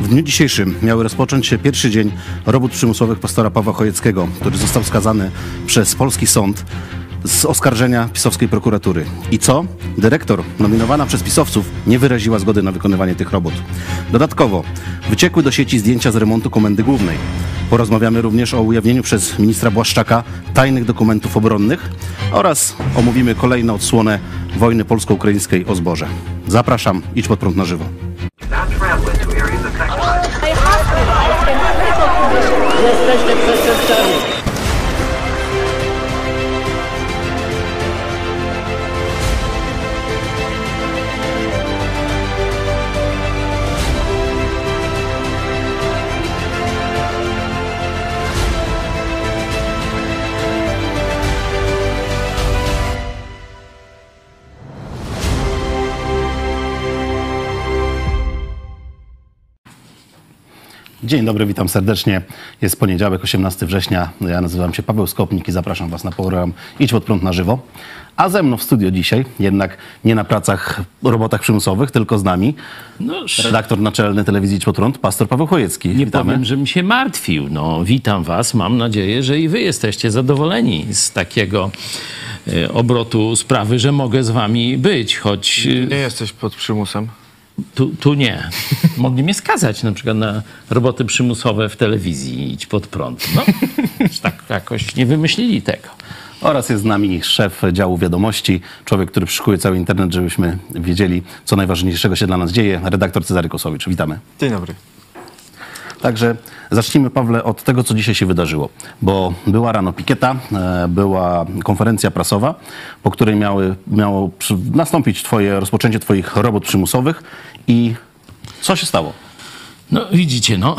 W dniu dzisiejszym miały rozpocząć się pierwszy dzień robót przymusowych pastora Pawła Chojeckiego, który został skazany przez polski sąd z oskarżenia pisowskiej prokuratury. I co? Dyrektor, nominowana przez pisowców, nie wyraziła zgody na wykonywanie tych robót. Dodatkowo wyciekły do sieci zdjęcia z remontu komendy głównej. Porozmawiamy również o ujawnieniu przez ministra Błaszczaka tajnych dokumentów obronnych oraz omówimy kolejną odsłonę wojny polsko-ukraińskiej o zboże. Zapraszam, idź pod prąd na żywo. Jesteście przestępcami. Dzień dobry, witam serdecznie. Jest poniedziałek, 18 września. Ja nazywam się Paweł Skopnik i zapraszam Was na program Idź pod prąd na żywo. A ze mną w studio dzisiaj, jednak nie na pracach, robotach przymusowych, tylko z nami, No, redaktor naczelny telewizji Idź pod prąd, pastor Paweł Chojecki. nie Witamy. powiem, żebym się martwił. No, witam was. Mam nadzieję, że i wy jesteście zadowoleni z takiego e, obrotu sprawy, że mogę z wami być, choć e, Nie jesteś pod przymusem. Tu, tu nie. Mogli mnie skazać na przykład na roboty przymusowe w telewizji, idź pod prąd. No, tak jakoś nie wymyślili tego. Oraz jest z nami szef działu wiadomości, człowiek, który przyszukuje cały internet, żebyśmy wiedzieli, co najważniejszego się dla nas dzieje, redaktor Cezary Kosowicz. Witamy. Dzień dobry. Także zacznijmy, Pawle, od tego, co dzisiaj się wydarzyło. Bo była rano pikieta, e, była konferencja prasowa, po której miały, miało nastąpić twoje, rozpoczęcie Twoich robót przymusowych. I co się stało? No widzicie, no,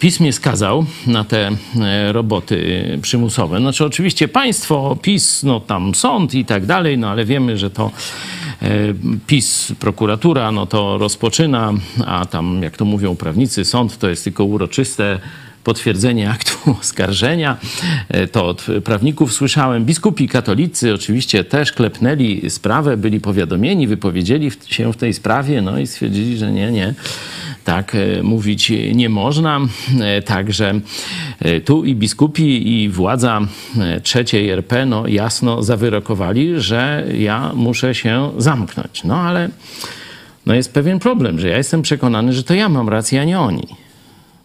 PiS mnie skazał na te e, roboty przymusowe. Znaczy oczywiście państwo, PiS, no tam sąd i tak dalej, no ale wiemy, że to e, PiS, prokuratura, no to rozpoczyna, a tam, jak to mówią prawnicy, sąd to jest tylko uroczyste potwierdzenie aktu oskarżenia. E, To od prawników słyszałem. Biskupi katolicy oczywiście też klepnęli sprawę, byli powiadomieni, wypowiedzieli się w tej sprawie, no i stwierdzili, że nie, nie, tak e, mówić nie można. E, Także tu i biskupi, i władza trzeciej RP no, jasno zawyrokowali, że ja muszę się zamknąć. No ale no, jest pewien problem, że ja jestem przekonany, że to ja mam rację, a nie oni.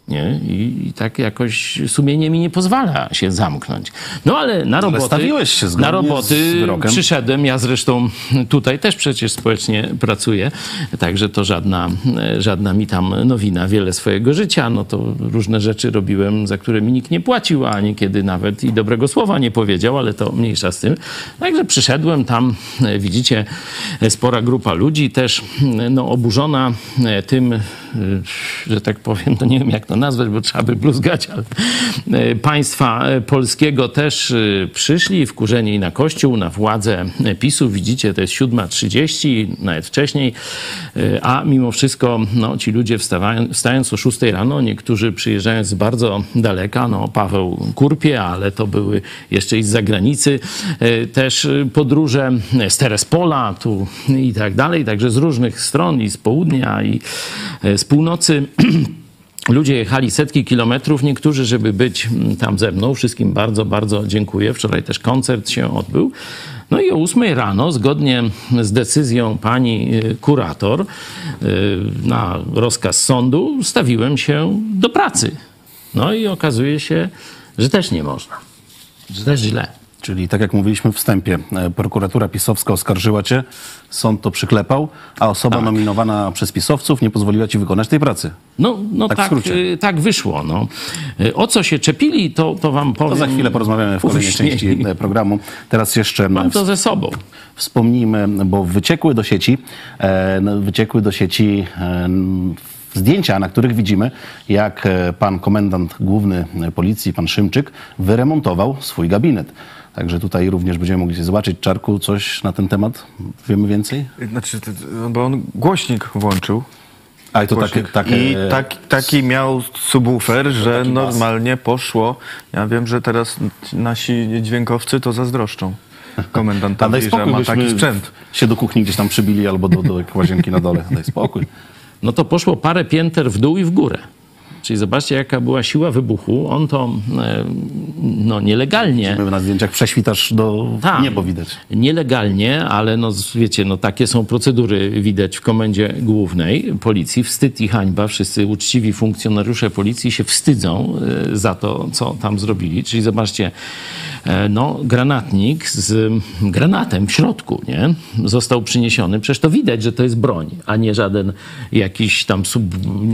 Nie? I, I tak jakoś sumienie mi nie pozwala się zamknąć. No ale na roboty, stawiłeś się na roboty przyszedłem. Ja zresztą tutaj też przecież społecznie pracuję, także to żadna, e, żadna mi tam nowina. Wiele swojego życia, no to różne rzeczy robiłem, za które mi nikt nie płacił, a niekiedy nawet i dobrego słowa nie powiedział, ale to mniejsza z tym. Także przyszedłem tam, e, widzicie, e, spora grupa ludzi też no, oburzona tym, że tak powiem, to nie wiem jak to nazwać, bo trzeba by bluzgać, ale e, państwa e, polskiego też e, przyszli wkurzeni na kościół, na władzę PiSu. Widzicie, to jest 7.30, nawet wcześniej, a mimo wszystko no, ci ludzie wstawają, wstając o 6 rano, niektórzy przyjeżdżając z bardzo daleka, no Paweł Kurpie, ale to były jeszcze i z zagranicy też podróże, z Terespola tu i tak dalej, także z różnych stron i z południa i z północy. Ludzie jechali setki kilometrów, niektórzy, żeby być mm, tam ze mną. Wszystkim bardzo, bardzo dziękuję. Wczoraj też koncert się odbył. No i o 8 rano, zgodnie z decyzją pani y, kurator, y, na rozkaz sądu, stawiłem się do pracy. No i okazuje się, że też nie można. Że też źle. Czyli tak jak mówiliśmy w wstępie, e, prokuratura pisowska oskarżyła cię, sąd to przyklepał, a osoba Tak. nominowana przez pisowców nie pozwoliła ci wykonać tej pracy. No, no Tak tak, y, tak wyszło. No. Y, O co się czepili, to, to wam powiem. To za chwilę porozmawiamy w kolejnej później. części e, programu. Teraz jeszcze Mam to ze sobą. wspomnijmy, bo wyciekły do sieci, e, no, wyciekły do sieci e, zdjęcia, na których widzimy, jak e, pan komendant główny policji, pan Szymczyk, wyremontował swój gabinet. Także tutaj również będziemy mogli zobaczyć, Czarku, coś na ten temat? Wiemy więcej? Znaczy, to- bo on głośnik włączył. A i to takie, takie I tak, taki miał subwoofer, że normalnie poszło. Ja wiem, że teraz nasi dźwiękowcy to zazdroszczą A komendantowi, daj że spokój, ma taki sprzęt. się do kuchni gdzieś tam przybili albo do, do łazienki na dole. Daj spokój. No to poszło parę pięter w dół i w górę. Czyli zobaczcie, jaka była siła wybuchu. On to e, no, nielegalnie My na zdjęciach prześwitasz do Tak. niebo widać. Nielegalnie, ale no wiecie, no takie są procedury widać w komendzie głównej policji. Wstyd i hańba. Wszyscy uczciwi funkcjonariusze policji się wstydzą e, za to, co tam zrobili. Czyli zobaczcie, e, no granatnik z granatem w środku, nie? Został przyniesiony. Przecież to widać, że to jest broń, a nie żaden jakiś tam sub,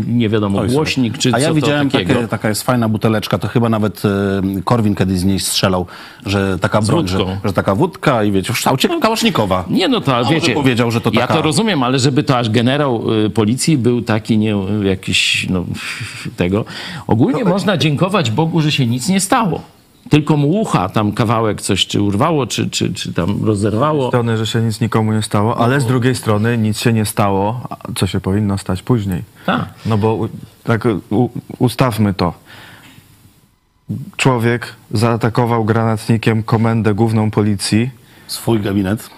nie wiadomo, Oj, głośnik czy A ja widziałem to takie, taka jest fajna buteleczka, to chyba nawet e, Korwin kiedyś z niej strzelał, że taka broń, że, że taka wódka i wiecie, w kształcie kałasznikowa. Nie, no to może wiecie. powiedział, że to Ja taka- to rozumiem, ale żeby to aż generał y, policji był taki nie jakiś no, tego. Ogólnie można dziękować Bogu, że się nic nie stało. Tylko mu ucha tam kawałek coś czy urwało, czy, czy, czy tam rozerwało. strony, że się nic nikomu nie stało, ale z drugiej strony nic się nie stało, co się powinno stać później. Tak. No bo tak u, ustawmy to. Człowiek zaatakował granatnikiem komendę główną policji, Swój gabinet.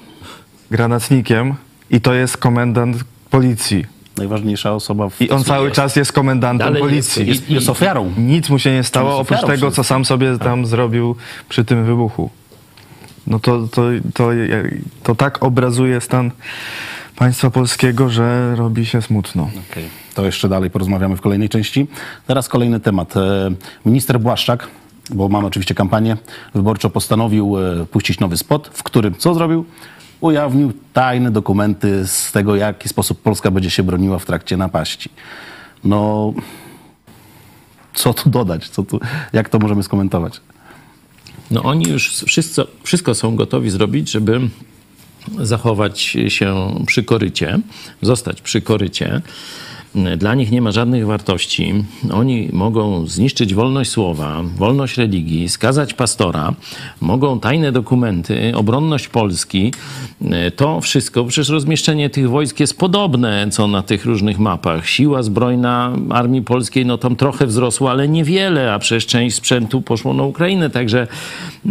granatnikiem i to jest komendant policji. Najważniejsza osoba w I on cały czas jest komendantem Dalej policji. jest- jest, jest ofiarą. Nic mu się nie stało, oprócz ofiarą tego, co sam sobie tam zrobił przy tym wybuchu. No to, to, to, to tak obrazuje stan państwa polskiego, że robi się smutno. Okej, To jeszcze dalej porozmawiamy w kolejnej części. Teraz kolejny temat. E, Minister Błaszczak, bo mamy oczywiście kampanię wyborczą, postanowił e, puścić nowy spot, w którym co zrobił? Ujawnił tajne dokumenty z tego, w jaki sposób Polska będzie się broniła w trakcie napaści. No, co tu dodać? Co tu, jak to możemy skomentować? No oni już wszystko, wszystko są gotowi zrobić, żeby zachować się przy korycie, zostać przy korycie. Dla nich nie ma żadnych wartości. Oni mogą zniszczyć wolność słowa, wolność religii, skazać pastora, mogą tajne dokumenty, obronność Polski. To wszystko, przecież rozmieszczenie tych wojsk jest podobne, co na tych różnych mapach. Siła zbrojna Armii Polskiej, no tam trochę wzrosła, ale niewiele, a przecież część sprzętu poszło na Ukrainę, także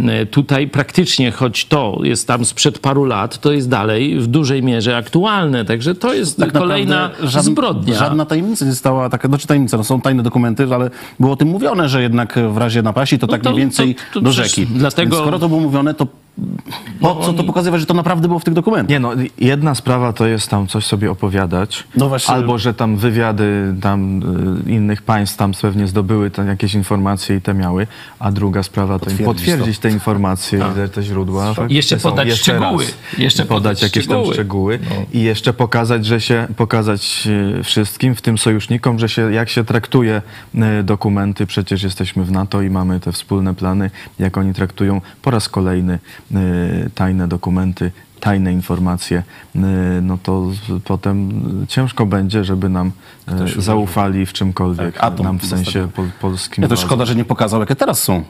e, tutaj praktycznie, choć to jest tam sprzed paru lat, to jest dalej w dużej mierze aktualne, także to jest Tak kolejna naprawdę zbrodnia. Żadna tajemnica została taka, znaczy tajemnica, no są tajne dokumenty, ale było o tym mówione, że jednak w razie napaści to tak to- mniej więcej to- to do rzeki. dlatego- Więc skoro to było mówione, to po co to pokazywać, że to naprawdę było w tych dokumentach? Nie no, jedna sprawa to jest tam coś sobie opowiadać, No właśnie. albo że tam wywiady tam y, innych państw tam pewnie zdobyły tam jakieś informacje i te miały, a druga sprawa to im Potwierdzić potwierdzić te informacje, te, te źródła. faktycznie Jeszcze są. podać szczegóły. raz Jeszcze podać podać jakieś tam szczegóły. szczegóły i jeszcze pokazać, że się, pokazać y, wszystkim, w tym sojusznikom, że się, jak się traktuje y, dokumenty, przecież jesteśmy w NATO i mamy te wspólne plany, jak oni traktują po raz kolejny tajne dokumenty, tajne informacje, y, no to potem y, ciężko będzie, żeby nam y, zaufali w czymkolwiek, Tak, nam w sensie pol, polskim. Nie, to szkoda, że nie pokazał, jakie teraz są.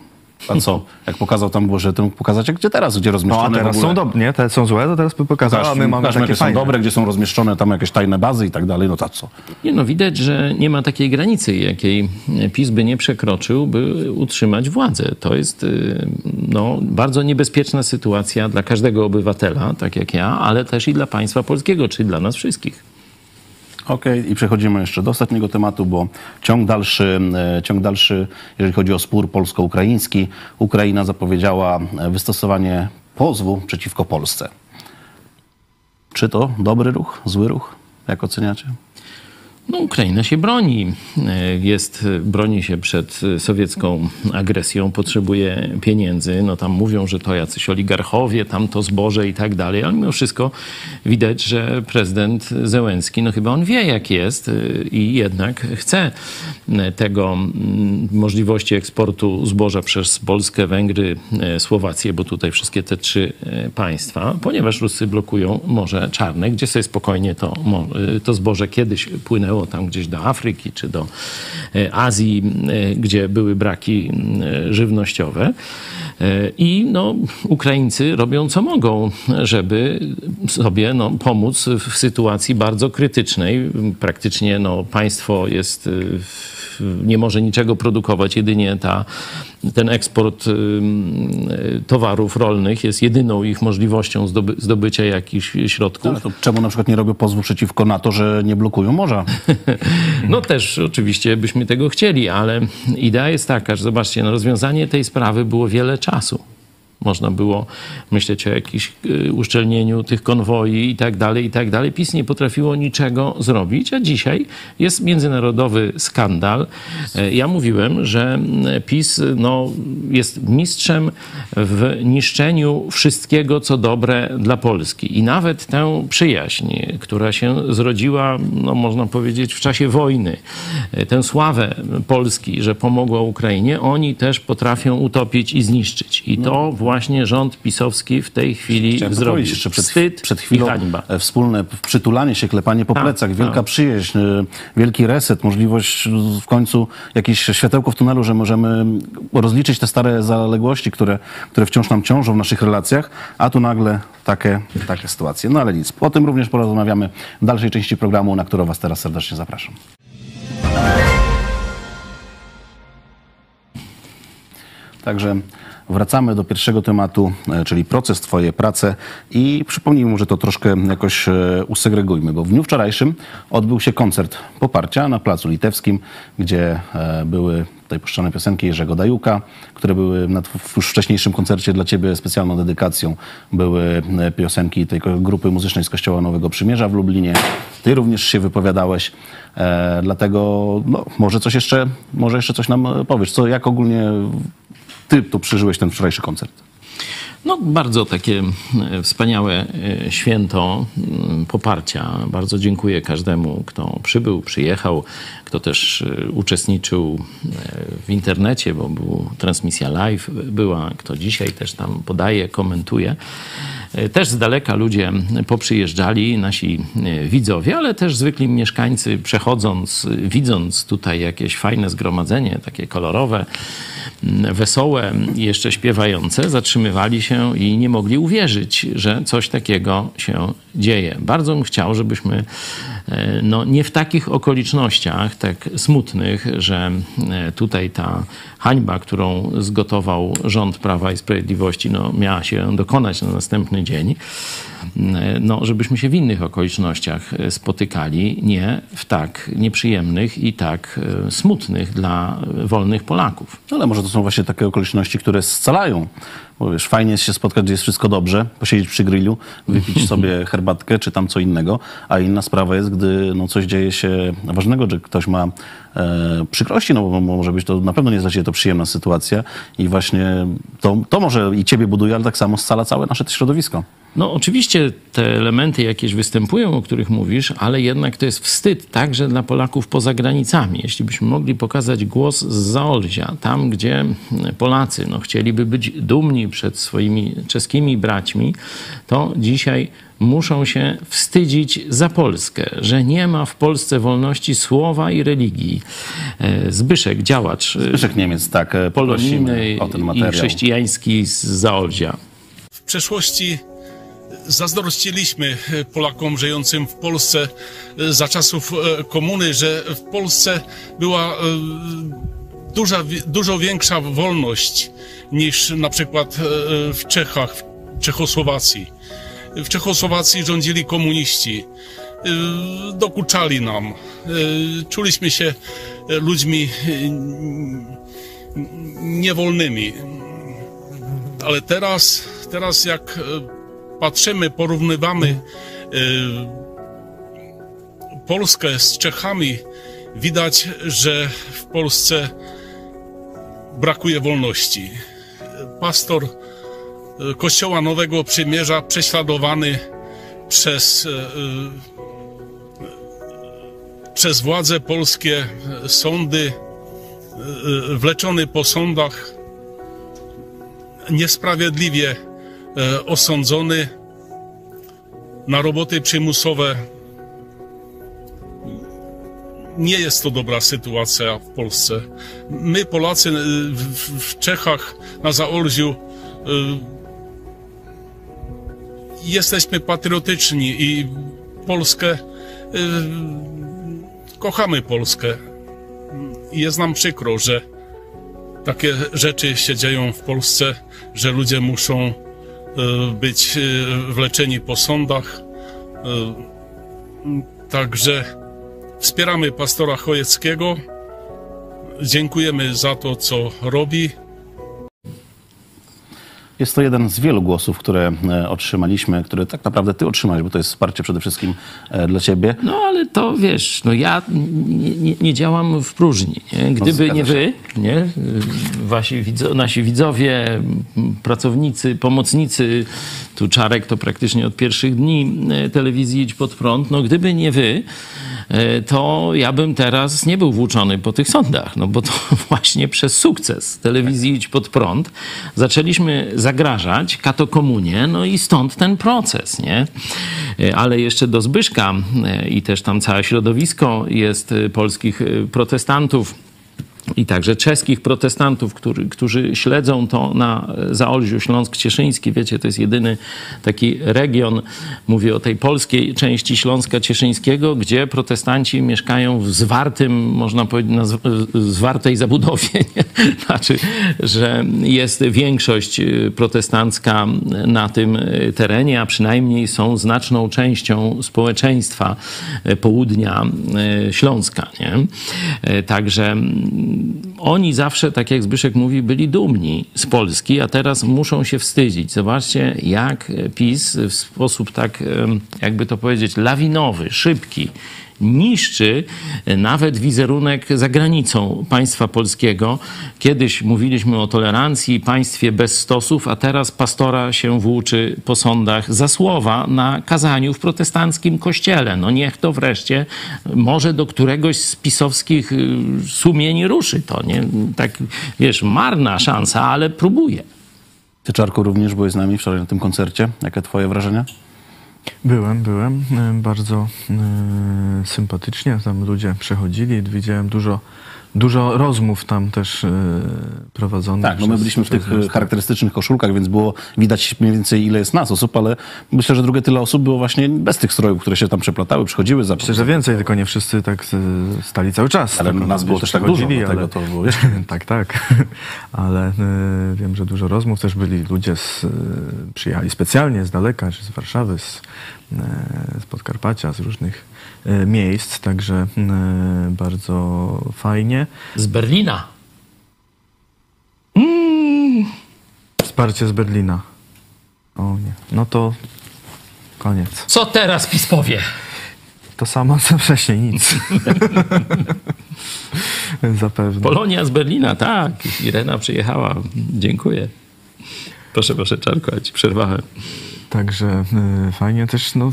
A co? Jak pokazał tam było, że to mógł pokazać, gdzie teraz, gdzie No rozmieszczone a teraz są dobre, nie? Te są złe, to teraz by pokazał, a my mamy Pokażmy, takie jakie są fajne. dobre, gdzie są rozmieszczone tam jakieś tajne bazy i tak dalej, no to co? Nie no, widać, że nie ma takiej granicy, jakiej PiS by nie przekroczył, by utrzymać władzę. To jest y, no, bardzo niebezpieczna sytuacja dla każdego obywatela, tak jak ja, ale też i dla państwa polskiego, czyli dla nas wszystkich. Okej, i przechodzimy jeszcze do ostatniego tematu, bo ciąg dalszy, e, ciąg dalszy, jeżeli chodzi o spór polsko-ukraiński, Ukraina zapowiedziała e, wystosowanie pozwu przeciwko Polsce. Czy to dobry ruch, zły ruch? Jak oceniacie? No, Ukraina się broni. E, Jest, broni się przed sowiecką agresją, potrzebuje pieniędzy. No tam mówią, że to jacyś oligarchowie, tam to zboże i tak dalej, ale mimo wszystko widać, że prezydent Zełenski, no chyba on wie jak jest e, i jednak chce e, tego możliwości eksportu zboża przez Polskę, Węgry, e, Słowację, bo tutaj wszystkie te trzy e, państwa, ponieważ Ruscy blokują Morze Czarne, gdzie sobie spokojnie to, e, to zboże kiedyś płynęło tam gdzieś do Afryki czy do e, Azji, e, gdzie były braki żywnościowe. E, I no, Ukraińcy robią co mogą, żeby sobie no, pomóc w sytuacji bardzo krytycznej. Praktycznie no, państwo jest w nie może niczego produkować, jedynie ta, ten eksport y, towarów rolnych jest jedyną ich możliwością zdoby, zdobycia jakichś środków. Ale to czemu na przykład nie robią pozwu przeciwko NATO, że nie blokują morza? No też oczywiście byśmy tego chcieli, ale idea jest taka, że zobaczcie, no rozwiązanie tej sprawy było wiele czasu. Można było myśleć o jakimś y, uszczelnieniu tych konwoi i tak dalej, i tak dalej. PiS nie potrafiło niczego zrobić, a dzisiaj jest międzynarodowy skandal. E, Ja mówiłem, że mm, PiS no, jest mistrzem w niszczeniu wszystkiego, co dobre dla Polski. I nawet tę przyjaźń, która się zrodziła, no, można powiedzieć, w czasie wojny, e, tę sławę Polski, że pomogła Ukrainie, oni też potrafią utopić i zniszczyć. I to właśnie rząd pisowski w tej chwili. Chciałem zrobił. jeszcze przed, Wstyd przed chwilą. e, Wspólne przytulanie się, klepanie po Tak, plecach, wielka tak. przyjaźń, e, wielki reset, możliwość e, w końcu jakieś światełko w tunelu, że możemy rozliczyć te stare zaległości, które, które wciąż nam ciążą w naszych relacjach, a tu nagle takie, takie sytuacje. No ale nic. O tym również porozmawiamy w dalszej części programu, na którą Was teraz serdecznie zapraszam. Także wracamy do pierwszego tematu, e, czyli proces, Twoje prace i przypomnijmy, może to troszkę jakoś e, usegregujmy, bo w dniu wczorajszym odbył się koncert poparcia na Placu Litewskim, gdzie e, były tutaj puszczane piosenki Jerzego Dajuka, które były na już wcześniejszym koncercie dla Ciebie specjalną dedykacją. Były piosenki tej grupy muzycznej z Kościoła Nowego Przymierza w Lublinie. Ty również się wypowiadałeś, dlatego no, może coś jeszcze, może jeszcze coś nam powiesz. Co, jak ogólnie ty tu przeżyłeś ten wczorajszy koncert? No, bardzo takie e, wspaniałe e, święto mm, poparcia. Bardzo dziękuję każdemu, kto przybył, przyjechał, kto też e, uczestniczył e, w internecie, bo była transmisja live była, kto dzisiaj też tam podaje, komentuje. E, Też z daleka ludzie poprzyjeżdżali, nasi widzowie, ale też zwykli mieszkańcy przechodząc, widząc tutaj jakieś fajne zgromadzenie, takie kolorowe, wesołe jeszcze śpiewające, zatrzymywali się i nie mogli uwierzyć, że coś takiego się dzieje. Bardzo bym chciał, żebyśmy no, nie w takich okolicznościach, smutnych, że e, tutaj ta hańba, którą zgotował rząd Prawa i Sprawiedliwości, no, miała się dokonać na następny dzień, e, no, żebyśmy się w innych okolicznościach e, spotykali, nie w tak nieprzyjemnych i tak smutnych dla wolnych Polaków. Ale może to są właśnie takie okoliczności, które scalają. Bo wiesz, fajnie jest się spotkać, gdzie jest wszystko dobrze, posiedzieć przy grillu, wypić sobie herbatkę czy tam co innego, a inna sprawa jest, gdy no, coś dzieje się ważnego, że ktoś ma e, przykrości, no bo może być to, na pewno nie jest dla ciebie to przyjemna sytuacja i właśnie to, to może i ciebie buduje, ale tak samo scala całe nasze środowisko. No, oczywiście te elementy jakieś występują, o których mówisz, ale jednak to jest wstyd także dla Polaków poza granicami. Jeśli byśmy mogli pokazać głos z Zaolzia, tam gdzie Polacy no, chcieliby być dumni przed swoimi czeskimi braćmi, to dzisiaj muszą się wstydzić za Polskę, że nie ma w Polsce wolności słowa i religii. E, Zbyszek, działacz e, Zbyszek Niemiec, tak, e, polonijny o ten i materiał. chrześcijański z Zaolzia. W przeszłości zazdrościliśmy Polakom żyjącym w Polsce za czasów komuny, że w Polsce była duża, dużo większa wolność niż na przykład w Czechach, w Czechosłowacji. W Czechosłowacji rządzili komuniści. E, Dokuczali nam. E, Czuliśmy się ludźmi e, niewolnymi. Ale teraz, teraz jak patrzymy, porównywamy Polskę z Czechami, widać, że w Polsce brakuje wolności. Pastor Kościoła Nowego Przymierza prześladowany przez, e, e, przez władze polskie, e, sądy, e, e, wleczony po sądach, niesprawiedliwie e, osądzony na roboty przymusowe. Nie jest to dobra sytuacja w Polsce. My, Polacy, e, w, Czechach, na Zaolziu, e, jesteśmy patriotyczni i Polskę, e, kochamy Polskę. jest nam przykro, że takie rzeczy się dzieją w Polsce, że ludzie muszą e, być e, wleczeni po sądach. Także wspieramy pastora Chojeckiego. Dziękujemy za to, co robi. Jest to jeden z wielu głosów, które e, otrzymaliśmy, które tak naprawdę ty otrzymałeś, bo to jest wsparcie przede wszystkim e, dla ciebie. No ale to wiesz, no ja nie, nie, nie działam w próżni. Nie? Gdyby zgadza nie wy, nie? Wasi widzo, nasi widzowie, pracownicy, pomocnicy, tu Czarek to praktycznie od pierwszych dni e, telewizji Idź Pod Prąd, no gdyby nie wy, to ja bym teraz nie był włóczony po tych sądach, no bo to właśnie przez sukces telewizji Idź Pod Prąd zaczęliśmy zagrażać katokomunie, no i stąd ten proces, nie? E, Ale jeszcze do Zbyszka e, i też tam całe środowisko jest e, polskich protestantów, i także czeskich protestantów, którzy śledzą to na Zaolziu, Śląsk Cieszyński. Wiecie, to jest jedyny taki region, mówię o tej polskiej części Śląska Cieszyńskiego, gdzie protestanci mieszkają w zwartym, można powiedzieć, na zwartej zabudowie. Nie? Znaczy, że jest większość y, protestancka na tym y, terenie, a przynajmniej są znaczną częścią społeczeństwa południa Śląska. Nie? Także oni zawsze, tak jak Zbyszek mówi, byli dumni z Polski, a teraz muszą się wstydzić. Zobaczcie, jak PiS w sposób tak, jakby to powiedzieć, lawinowy, szybki, niszczy nawet wizerunek za granicą państwa polskiego. Kiedyś mówiliśmy o tolerancji, państwie bez stosów, a teraz pastora się włóczy po sądach za słowa na kazaniu w protestanckim kościele. No niech to wreszcie może do któregoś z pisowskich y, sumień ruszy to, nie? Tak, wiesz, marna szansa, ale próbuje. Ty, Czarku, również byłeś z nami wczoraj na tym koncercie. Jakie twoje wrażenia? Byłem, byłem. e, Bardzo e, sympatycznie. Tam ludzie przechodzili. Widziałem dużo, dużo rozmów tam też e, prowadzonych. Tak, no my byliśmy w tych charakterystycznych koszulkach, więc było widać mniej więcej ile jest nas osób, ale myślę, że drugie tyle osób było właśnie bez tych strojów, które się tam przeplatały, przychodziły. Za... Myślę, że więcej, tylko nie wszyscy tak stali cały czas. Ale nas było też tak dużo, dlatego to było jeszcze tak, tak. Ale e, wiem, że dużo rozmów też byli ludzie z, e, przyjechali specjalnie z daleka, czy z Warszawy, z, z Podkarpacia, z różnych miejsc, także e, bardzo fajnie. Z Berlina. Wsparcie z Berlina. O nie, no to koniec. Co teraz PiS powie? To samo co wcześniej, nic. Zapewne. Polonia z Berlina, tak. Irena przyjechała. Dziękuję. Proszę, proszę, Czarko, ja ci przerwałem. Także y, fajnie też, no,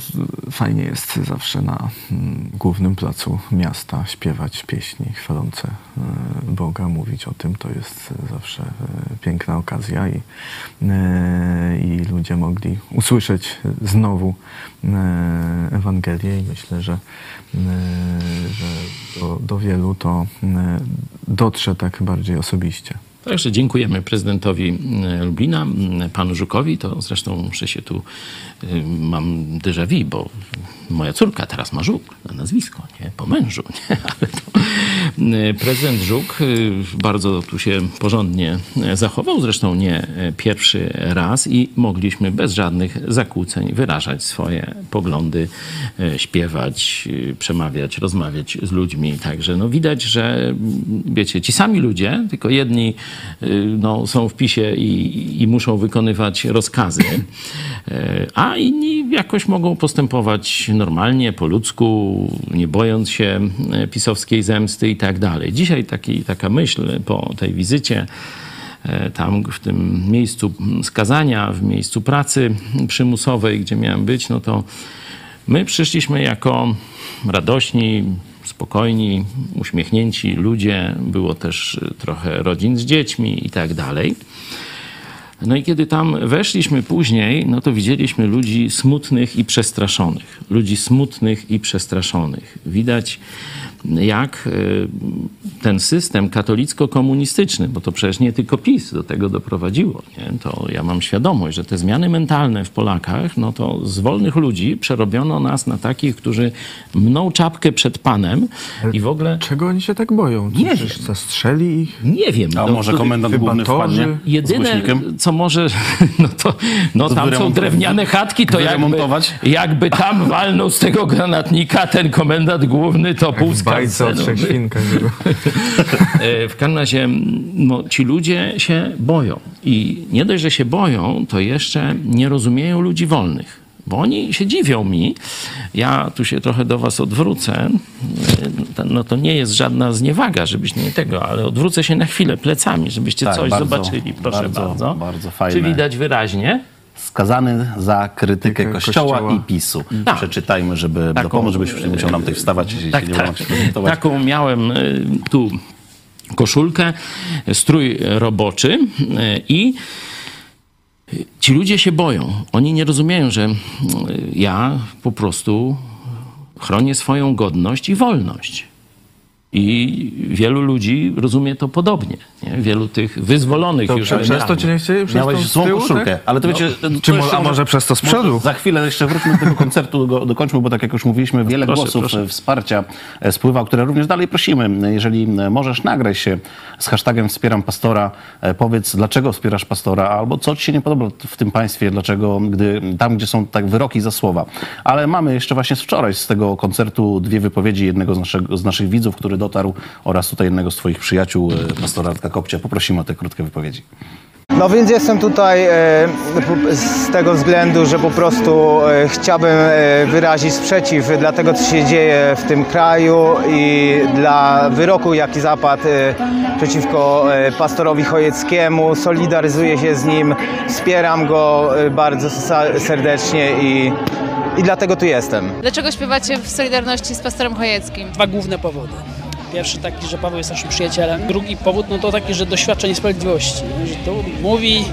fajnie jest zawsze na mm, głównym placu miasta śpiewać pieśni chwalące y, Boga, mówić o tym. To jest zawsze y, piękna okazja i, i ludzie mogli usłyszeć znowu Ewangelię i myślę, że, że do, do wielu to dotrze tak bardziej osobiście. Także dziękujemy prezydentowi e, Lublina, m, panu Żukowi. To zresztą muszę się tu, y, mam déjà vu, bo moja córka teraz ma Żuk na nazwisko, nie? Po mężu, nie? Ale to y, prezydent Żuk y, bardzo tu się porządnie zachował, zresztą nie pierwszy raz i mogliśmy bez żadnych zakłóceń wyrażać swoje poglądy, śpiewać, przemawiać, rozmawiać z ludźmi. Także no widać, że m, wiecie, ci sami ludzie, tylko jedni no, są w PiSie i, i muszą wykonywać rozkazy, e, a inni jakoś mogą postępować normalnie, po ludzku, nie bojąc się e, pisowskiej zemsty i tak dalej. Dzisiaj taki, taka myśl po tej wizycie tam w tym miejscu skazania, w miejscu pracy przymusowej, gdzie miałem być, no to my przyszliśmy jako radośni, spokojni, uśmiechnięci ludzie. Było też y, trochę rodzin z dziećmi i tak dalej. No i kiedy tam weszliśmy później, no to widzieliśmy ludzi smutnych i przestraszonych. Ludzi smutnych i przestraszonych. Widać jak y, ten system katolicko-komunistyczny, bo to przecież nie tylko PiS do tego doprowadziło, nie? to ja mam świadomość, że te zmiany mentalne w Polakach, no to z wolnych ludzi przerobiono nas na takich, którzy mną czapkę przed Panem i w ogóle... Czego oni się tak boją? Nie Przecież wiem. zastrzeli ich? Nie wiem. A no, może to- komendant główny to, wpadnie Jedyne, co może, no to no tam są drewniane chatki, to jakby, jakby tam walnął z tego granatnika ten komendant główny, to pół bajce o trzech świnkach. było. E, W każdym razie no, ci ludzie się boją. I nie dość, że się boją, to jeszcze nie rozumieją ludzi wolnych. Bo oni się dziwią mi. Ja tu się trochę do was odwrócę. E, to- No to nie jest żadna zniewaga, żebyś nie tego, ale odwrócę się na chwilę plecami, żebyście Tak, coś bardzo, zobaczyli. Proszę bardzo, bardzo. bardzo fajne. Czy widać wyraźnie? Skazany za krytykę kościoła, Kościoła. i PiSu. Tak. Przeczytajmy, żeby Taką- dopomóc, żebyś nie musiał nam tutaj wstawać, jeśli Tak, nie tak. tak. się prezentować. Taką miałem y, tu koszulkę, strój roboczy y, i ci ludzie się boją. Oni nie rozumieją, że y, ja po prostu chronię swoją godność i wolność. I wielu ludzi rozumie to podobnie. Nie? Wielu tych wyzwolonych To już przez to cię nie chcieli? Przez Miałeś złą tyłu, koszulkę, tak? ale to wiecie... to Czy mo- jeszcze a może przez to z może przodu? Za chwilę jeszcze wróćmy do tego koncertu, go, dokończmy, bo tak jak już mówiliśmy, wiele Proszę, głosów proszę. e, wsparcia e, spływa, o które również dalej prosimy. Jeżeli e, możesz, nagraj się z hashtagiem wspieram pastora, powiedz dlaczego wspierasz pastora, albo co ci się nie podoba w tym państwie, dlaczego, gdy tam, gdzie są tak wyroki za słowa. Ale mamy jeszcze właśnie z wczoraj z tego koncertu dwie wypowiedzi jednego z, naszego, z naszych widzów, który dotarł oraz tutaj jednego z twoich przyjaciół, e, pastora Radka Kopcia. Poprosimy o te krótkie wypowiedzi. No więc jestem tutaj e, z tego względu, że po prostu e, chciałbym wyrazić sprzeciw dla tego, co się dzieje w tym kraju i dla wyroku, jaki zapadł przeciwko pastorowi Chojeckiemu. Solidaryzuję się z nim, wspieram go bardzo serdecznie i, i dlatego tu jestem. Dlaczego śpiewacie w Solidarności z pastorem Chojeckim? Dwa główne powody. Pierwszy taki, że Paweł jest naszym przyjacielem. Drugi powód no to taki, że doświadcza niesprawiedliwości. nie? Że to mówi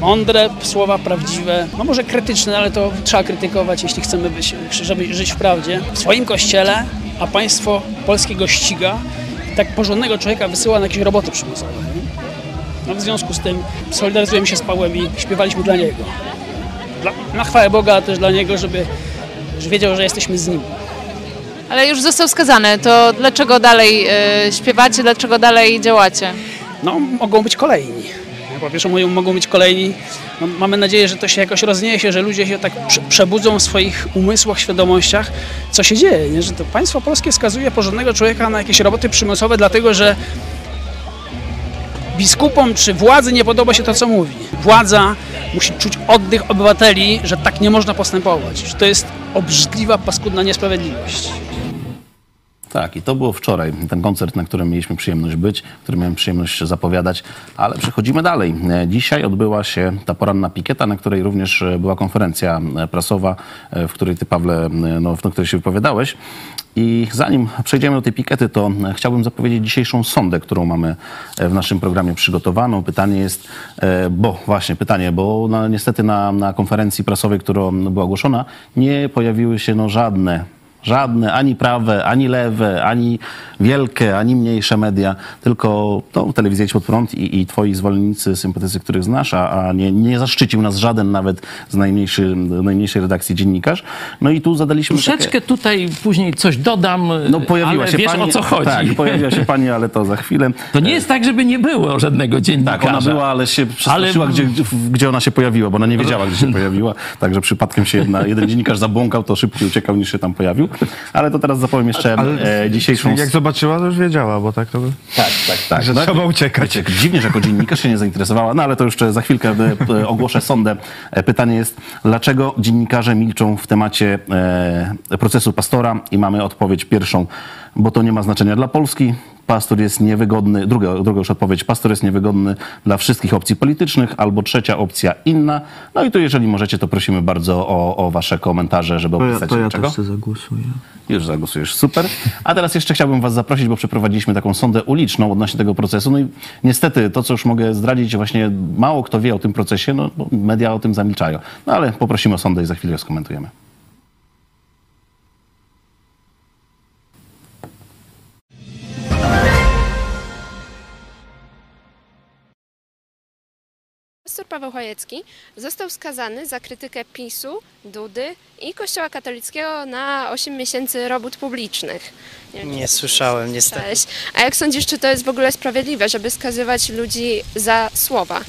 mądre słowa, prawdziwe, no może krytyczne, ale to trzeba krytykować, jeśli chcemy być, żeby żyć w prawdzie. W swoim kościele, a państwo polskie go ściga, tak porządnego człowieka wysyła na jakieś roboty przymusowe. No w związku z tym solidaryzujemy się z Pawłem i śpiewaliśmy dla niego. Dla, na chwałę Boga, a też dla niego, żeby, żeby wiedział, że jesteśmy z nim. Ale już został skazany, to dlaczego dalej e, śpiewacie, dlaczego dalej działacie? No, mogą być kolejni. Po pierwsze, mogą być kolejni. No, mamy nadzieję, że to się jakoś rozniesie, że ludzie się tak prze- przebudzą w swoich umysłach, świadomościach, co się dzieje. Nie? Że to państwo polskie skazuje porządnego człowieka na jakieś roboty przymusowe, dlatego że biskupom czy władzy nie podoba się to, co mówi. Władza musi czuć oddech obywateli, że tak nie można postępować. Że to jest obrzydliwa, paskudna niesprawiedliwość. Tak, i to było wczoraj, ten koncert, na którym mieliśmy przyjemność być, który miałem przyjemność zapowiadać, ale przechodzimy dalej. E, Dzisiaj odbyła się ta poranna pikieta, na której również e, była konferencja e, prasowa, w której ty, Pawle, no, w której się wypowiadałeś. I zanim przejdziemy do tej pikety, to chciałbym zapowiedzieć dzisiejszą sondę, którą mamy w naszym programie przygotowaną. Pytanie jest, bo właśnie pytanie, bo no, niestety na, na konferencji prasowej, która była ogłoszona, nie pojawiły się no, żadne Żadne, ani prawe, ani lewe, ani wielkie, ani mniejsze media, tylko to telewizja Idź Pod Prąd i, i twoi zwolennicy, sympatycy, których znasz, a, nie, nie zaszczycił nas żaden nawet z najmniejszy, najmniejszej redakcji dziennikarz. No i tu zadaliśmy Troszeczkę tutaj później coś dodam, No pojawiła ale się wiesz pani. o co chodzi. Tak, pojawiła się pani, ale to za chwilę. To nie jest tak, żeby nie było żadnego dziennikarza. Tak, ona była, ale się przestraszyła, Ale- gdzie, gdzie ona się pojawiła, bo ona nie wiedziała, gdzie się pojawiła. Także przypadkiem się jedna, jeden dziennikarz zabłąkał, to szybciej uciekał niż się tam pojawił. Ale to teraz zapowiem jeszcze e, dzisiejszą... Jak zobaczyła, to już wiedziała, bo tak to by... Tak, tak, tak. Że No, trzeba uciekać. Wiecie, dziwnie, że jako dziennikarz się nie zainteresowała, no ale to jeszcze za chwilkę e, ogłoszę sondę. E, Pytanie jest, dlaczego dziennikarze milczą w temacie procesu pastora? I mamy odpowiedź pierwszą, bo to nie ma znaczenia dla Polski. Pastor jest niewygodny, druga, druga już odpowiedź, pastor jest niewygodny dla wszystkich opcji politycznych, albo trzecia opcja inna. No i tu jeżeli możecie, to prosimy bardzo o, o wasze komentarze, żeby opisać czego. zagłosuję. Już zagłosujesz, super. A teraz jeszcze chciałbym was zaprosić, bo przeprowadziliśmy taką sondę uliczną odnośnie tego procesu. No i niestety to, co już mogę zdradzić, właśnie mało kto wie o tym procesie, no bo media o tym zamilczają. No ale poprosimy o sondę i za chwilę ją skomentujemy. Paweł Chojecki został skazany za krytykę PiSu, Dudy i Kościoła katolickiego na 8 miesięcy robót publicznych. wiem, Nie słyszałem, niestety. słyszałeś. A jak sądzisz, czy to jest w ogóle sprawiedliwe, żeby skazywać ludzi za słowa?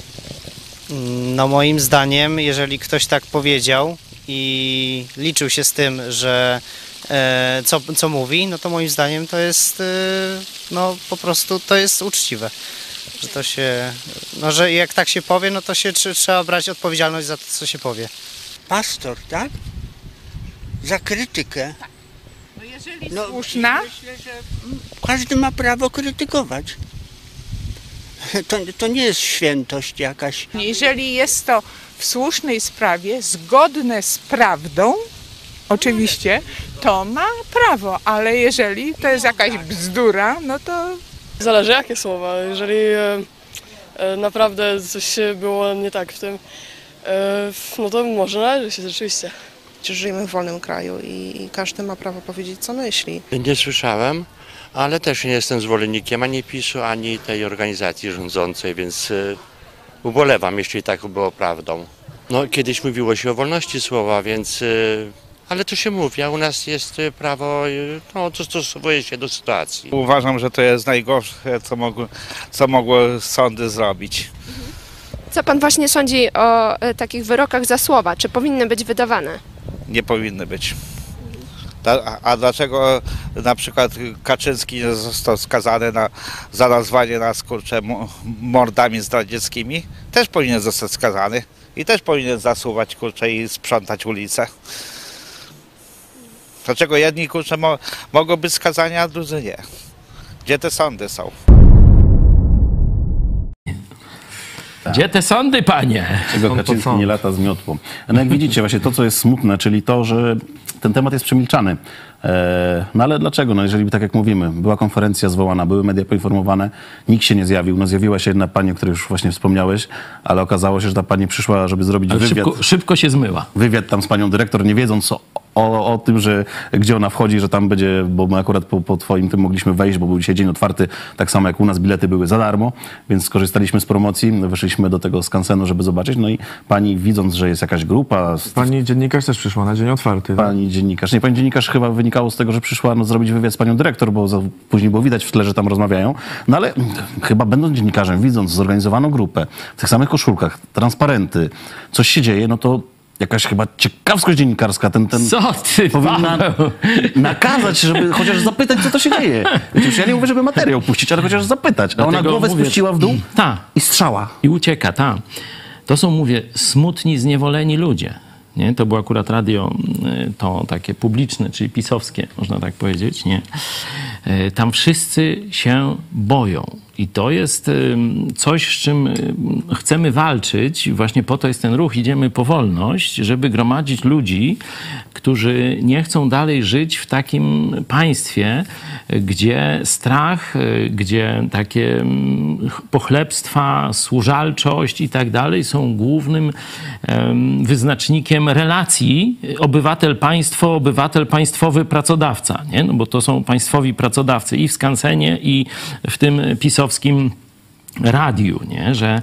No moim zdaniem, jeżeli ktoś tak powiedział i liczył się z tym, że e, co, co mówi, no to moim zdaniem to jest e, no po prostu to jest uczciwe. Że to się, no że jak tak się powie, no to się tr- trzeba brać odpowiedzialność za to, co się powie. Pastor, tak? Za krytykę. Jeżeli No, słuszna, Myślę, że każdy ma prawo krytykować. To, to nie jest świętość jakaś. jeżeli jest to w słusznej sprawie, zgodne z prawdą, oczywiście, to ma prawo, ale jeżeli to jest jakaś bzdura, no to Zależy jakie słowa. Jeżeli e, e, naprawdę coś było nie tak w tym, e, no to może należy się rzeczywiście. Żyjemy w wolnym kraju i każdy ma prawo powiedzieć, co myśli. Nie słyszałem, ale też nie jestem zwolennikiem ani PiSu, ani tej organizacji rządzącej, więc ubolewam, jeśli tak było prawdą. No, kiedyś mówiło się o wolności słowa, więc. Y, Ale to się mówi, a u nas jest y, prawo, y, no, dostosowuje się do sytuacji. Uważam, że to jest najgorsze, co, mogło, co mogło sądy zrobić. Co pan właśnie sądzi o e, takich wyrokach za słowa? Czy powinny być wydawane? Nie powinny być. A- A dlaczego na przykład Kaczyński nie został skazany na, za nazwanie nas kurczę mo- mordami zdradzieckimi? Też powinien zostać skazany i też powinien zasuwać kurczę i sprzątać ulice. Dlaczego jedni kurczę mo- mogą być skazani, a drudzy nie? Gdzie te sądy są? Gdzie te sądy, panie? Czego Kaczyński nie lata z miotłą. No jak widzicie, właśnie to, co jest smutne, czyli to, że ten temat jest przemilczany. E, no ale dlaczego? No jeżeli, tak jak mówimy, była konferencja zwołana, były media poinformowane, nikt się nie zjawił. No zjawiła się jedna pani, o której już właśnie wspomniałeś, ale okazało się, że ta pani przyszła, żeby zrobić Ale wywiad. szybko, szybko się zmyła. Wywiad tam z panią dyrektor, nie wiedząc o, o, o tym, że gdzie ona wchodzi, że tam będzie, bo my akurat po, po twoim tym mogliśmy wejść, bo był dzisiaj dzień otwarty, tak samo jak u nas bilety były za darmo, więc skorzystaliśmy z promocji, wyszliśmy do tego skansenu, żeby zobaczyć, no i pani widząc, że jest jakaś grupa... Pani dziennikarz też przyszła na dzień otwarty. tak? Pani dziennikarz. Nie, pani dziennikarz chyba wynikało z tego, że przyszła no, zrobić wywiad z panią dyrektor, bo za, później było widać w tle, że tam rozmawiają. No ale chyba będąc dziennikarzem, widząc zorganizowaną grupę, w tych samych koszulkach, transparenty, coś się dzieje, no to jakaś chyba ciekawskość dziennikarska, ten, ten Co ty, powinna Paweł? nakazać, żeby chociaż zapytać, co to się dzieje. Przecież ja nie mówię, żeby materiał puścić, ale chociaż zapytać. A ona głowę mówię- spuściła w dół Ta. i strzała. I ucieka, ta. To są, mówię, smutni, zniewoleni ludzie. Nie? To było akurat radio y, to takie publiczne, czyli pisowskie, można tak powiedzieć. Nie? Y, Tam wszyscy się boją. I to jest coś, z czym chcemy walczyć. Właśnie po to jest ten ruch. Idziemy po wolność, żeby gromadzić ludzi, którzy nie chcą dalej żyć w takim państwie, gdzie strach, y, gdzie takie pochlebstwa, służalczość i tak dalej są głównym em, wyznacznikiem relacji obywatel-państwo, obywatel-państwowy pracodawca. Nie? No bo to są państwowi pracodawcy i w skansenie, i w tym pisowskim radiu, nie? że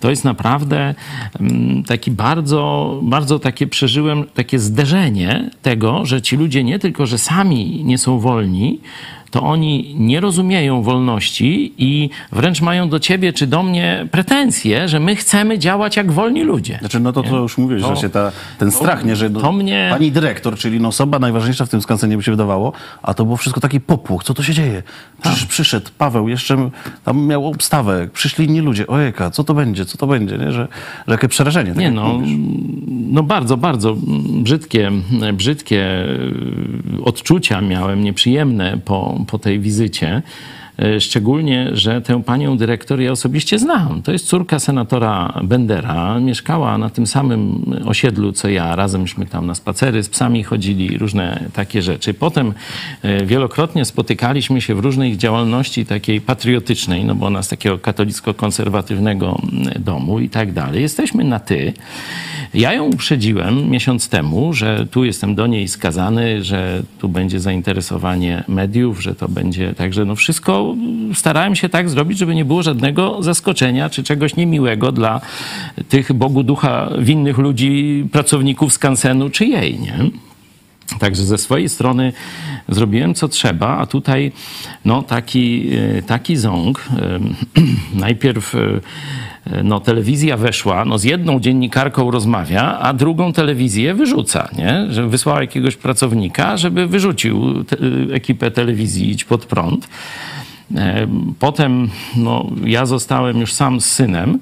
to jest naprawdę mm, taki bardzo, bardzo takie przeżyłem takie zderzenie tego, że ci ludzie nie tylko, że sami nie są wolni, to oni nie rozumieją wolności i wręcz mają do ciebie czy do mnie pretensje, że my chcemy działać jak wolni ludzie. Znaczy, no to, to już mówiłeś, To- właśnie ta, ten strach, nie, że to mnie- pani dyrektor, czyli no osoba najważniejsza w tym skansenie by się wydawało, a to było wszystko taki popłoch, co to się dzieje? Przysz, Przyszedł Paweł, jeszcze tam miał obstawę, przyszli inni ludzie, ojeka, co to będzie, co to będzie, nie? Że, że jakie przerażenie. tak Nie no, mówisz. no bardzo, bardzo brzydkie, brzydkie odczucia miałem, nieprzyjemne po, po tej wizycie. Y, Szczególnie, że tę panią dyrektor ja osobiście znam. To jest córka senatora Bendera. Mieszkała na tym samym osiedlu, co ja. Razemśmy tam na spacery z psami chodzili, różne takie rzeczy. Potem y, wielokrotnie spotykaliśmy się w różnej działalności takiej patriotycznej, no bo ona z takiego katolicko-konserwatywnego mm, domu i tak dalej. Jesteśmy na ty. Ja ją uprzedziłem miesiąc temu, że tu jestem do niej skazany, że tu będzie zainteresowanie mediów, że to będzie także no wszystko starałem się tak zrobić, żeby nie było żadnego zaskoczenia czy czegoś niemiłego dla tych Bogu ducha winnych ludzi, pracowników skansenu czy jej, nie? Także ze swojej strony zrobiłem co trzeba, a tutaj no, taki, e, taki ząg. E, Najpierw e, no, telewizja weszła, no, z jedną dziennikarką rozmawia, a drugą telewizję wyrzuca, nie? że wysłała jakiegoś pracownika, żeby wyrzucił te, ekipę telewizji Idź Pod Prąd. E, Potem no, ja zostałem już sam z synem,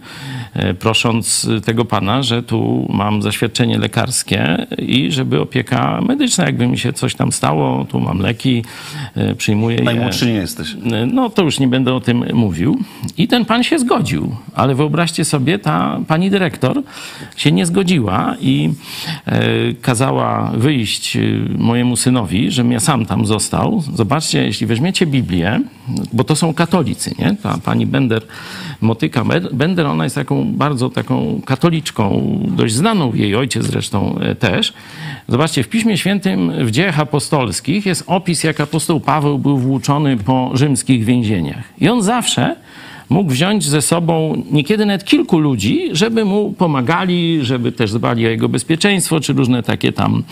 e, prosząc tego pana, że tu mam zaświadczenie lekarskie i żeby opieka medyczna, jakby mi się coś tam stało, tu mam leki, e, przyjmuję je. Najmłodszy nie jesteś. No to już nie będę o tym mówił. I ten pan się zgodził, ale wyobraźcie sobie, ta pani dyrektor się nie zgodziła i kazała wyjść mojemu synowi, żebym ja sam tam został. Zobaczcie, jeśli weźmiecie Biblię, bo to są katolicy, nie? Ta pani Bender, Motyka Bender, ona jest taką bardzo taką katoliczką, dość znaną, jej ojciec zresztą e, też. Zobaczcie, w Piśmie Świętym w dziejach apostolskich jest opis, jak apostoł Paweł był włóczony po rzymskich więzieniach. I on zawsze mógł wziąć ze sobą niekiedy nawet kilku ludzi, żeby mu pomagali, żeby też dbali o jego bezpieczeństwo, czy różne takie tam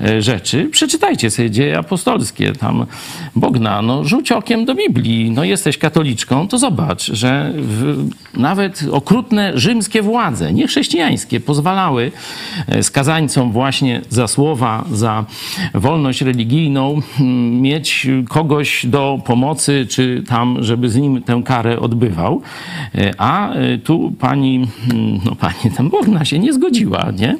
e, rzeczy. Przeczytajcie sobie dzieje apostolskie, tam Bogna, no rzuć okiem do Biblii, no jesteś katoliczką, to zobacz, że w, nawet okrutne rzymskie władze, niechrześcijańskie, pozwalały e, skazańcom właśnie za słowa, za wolność religijną mm, mieć kogoś do pomocy, czy tam, żeby z nim tę karę odbywał. E, A e, tu pani, mm, no pani tam Bogna się nie zgodziła, nie?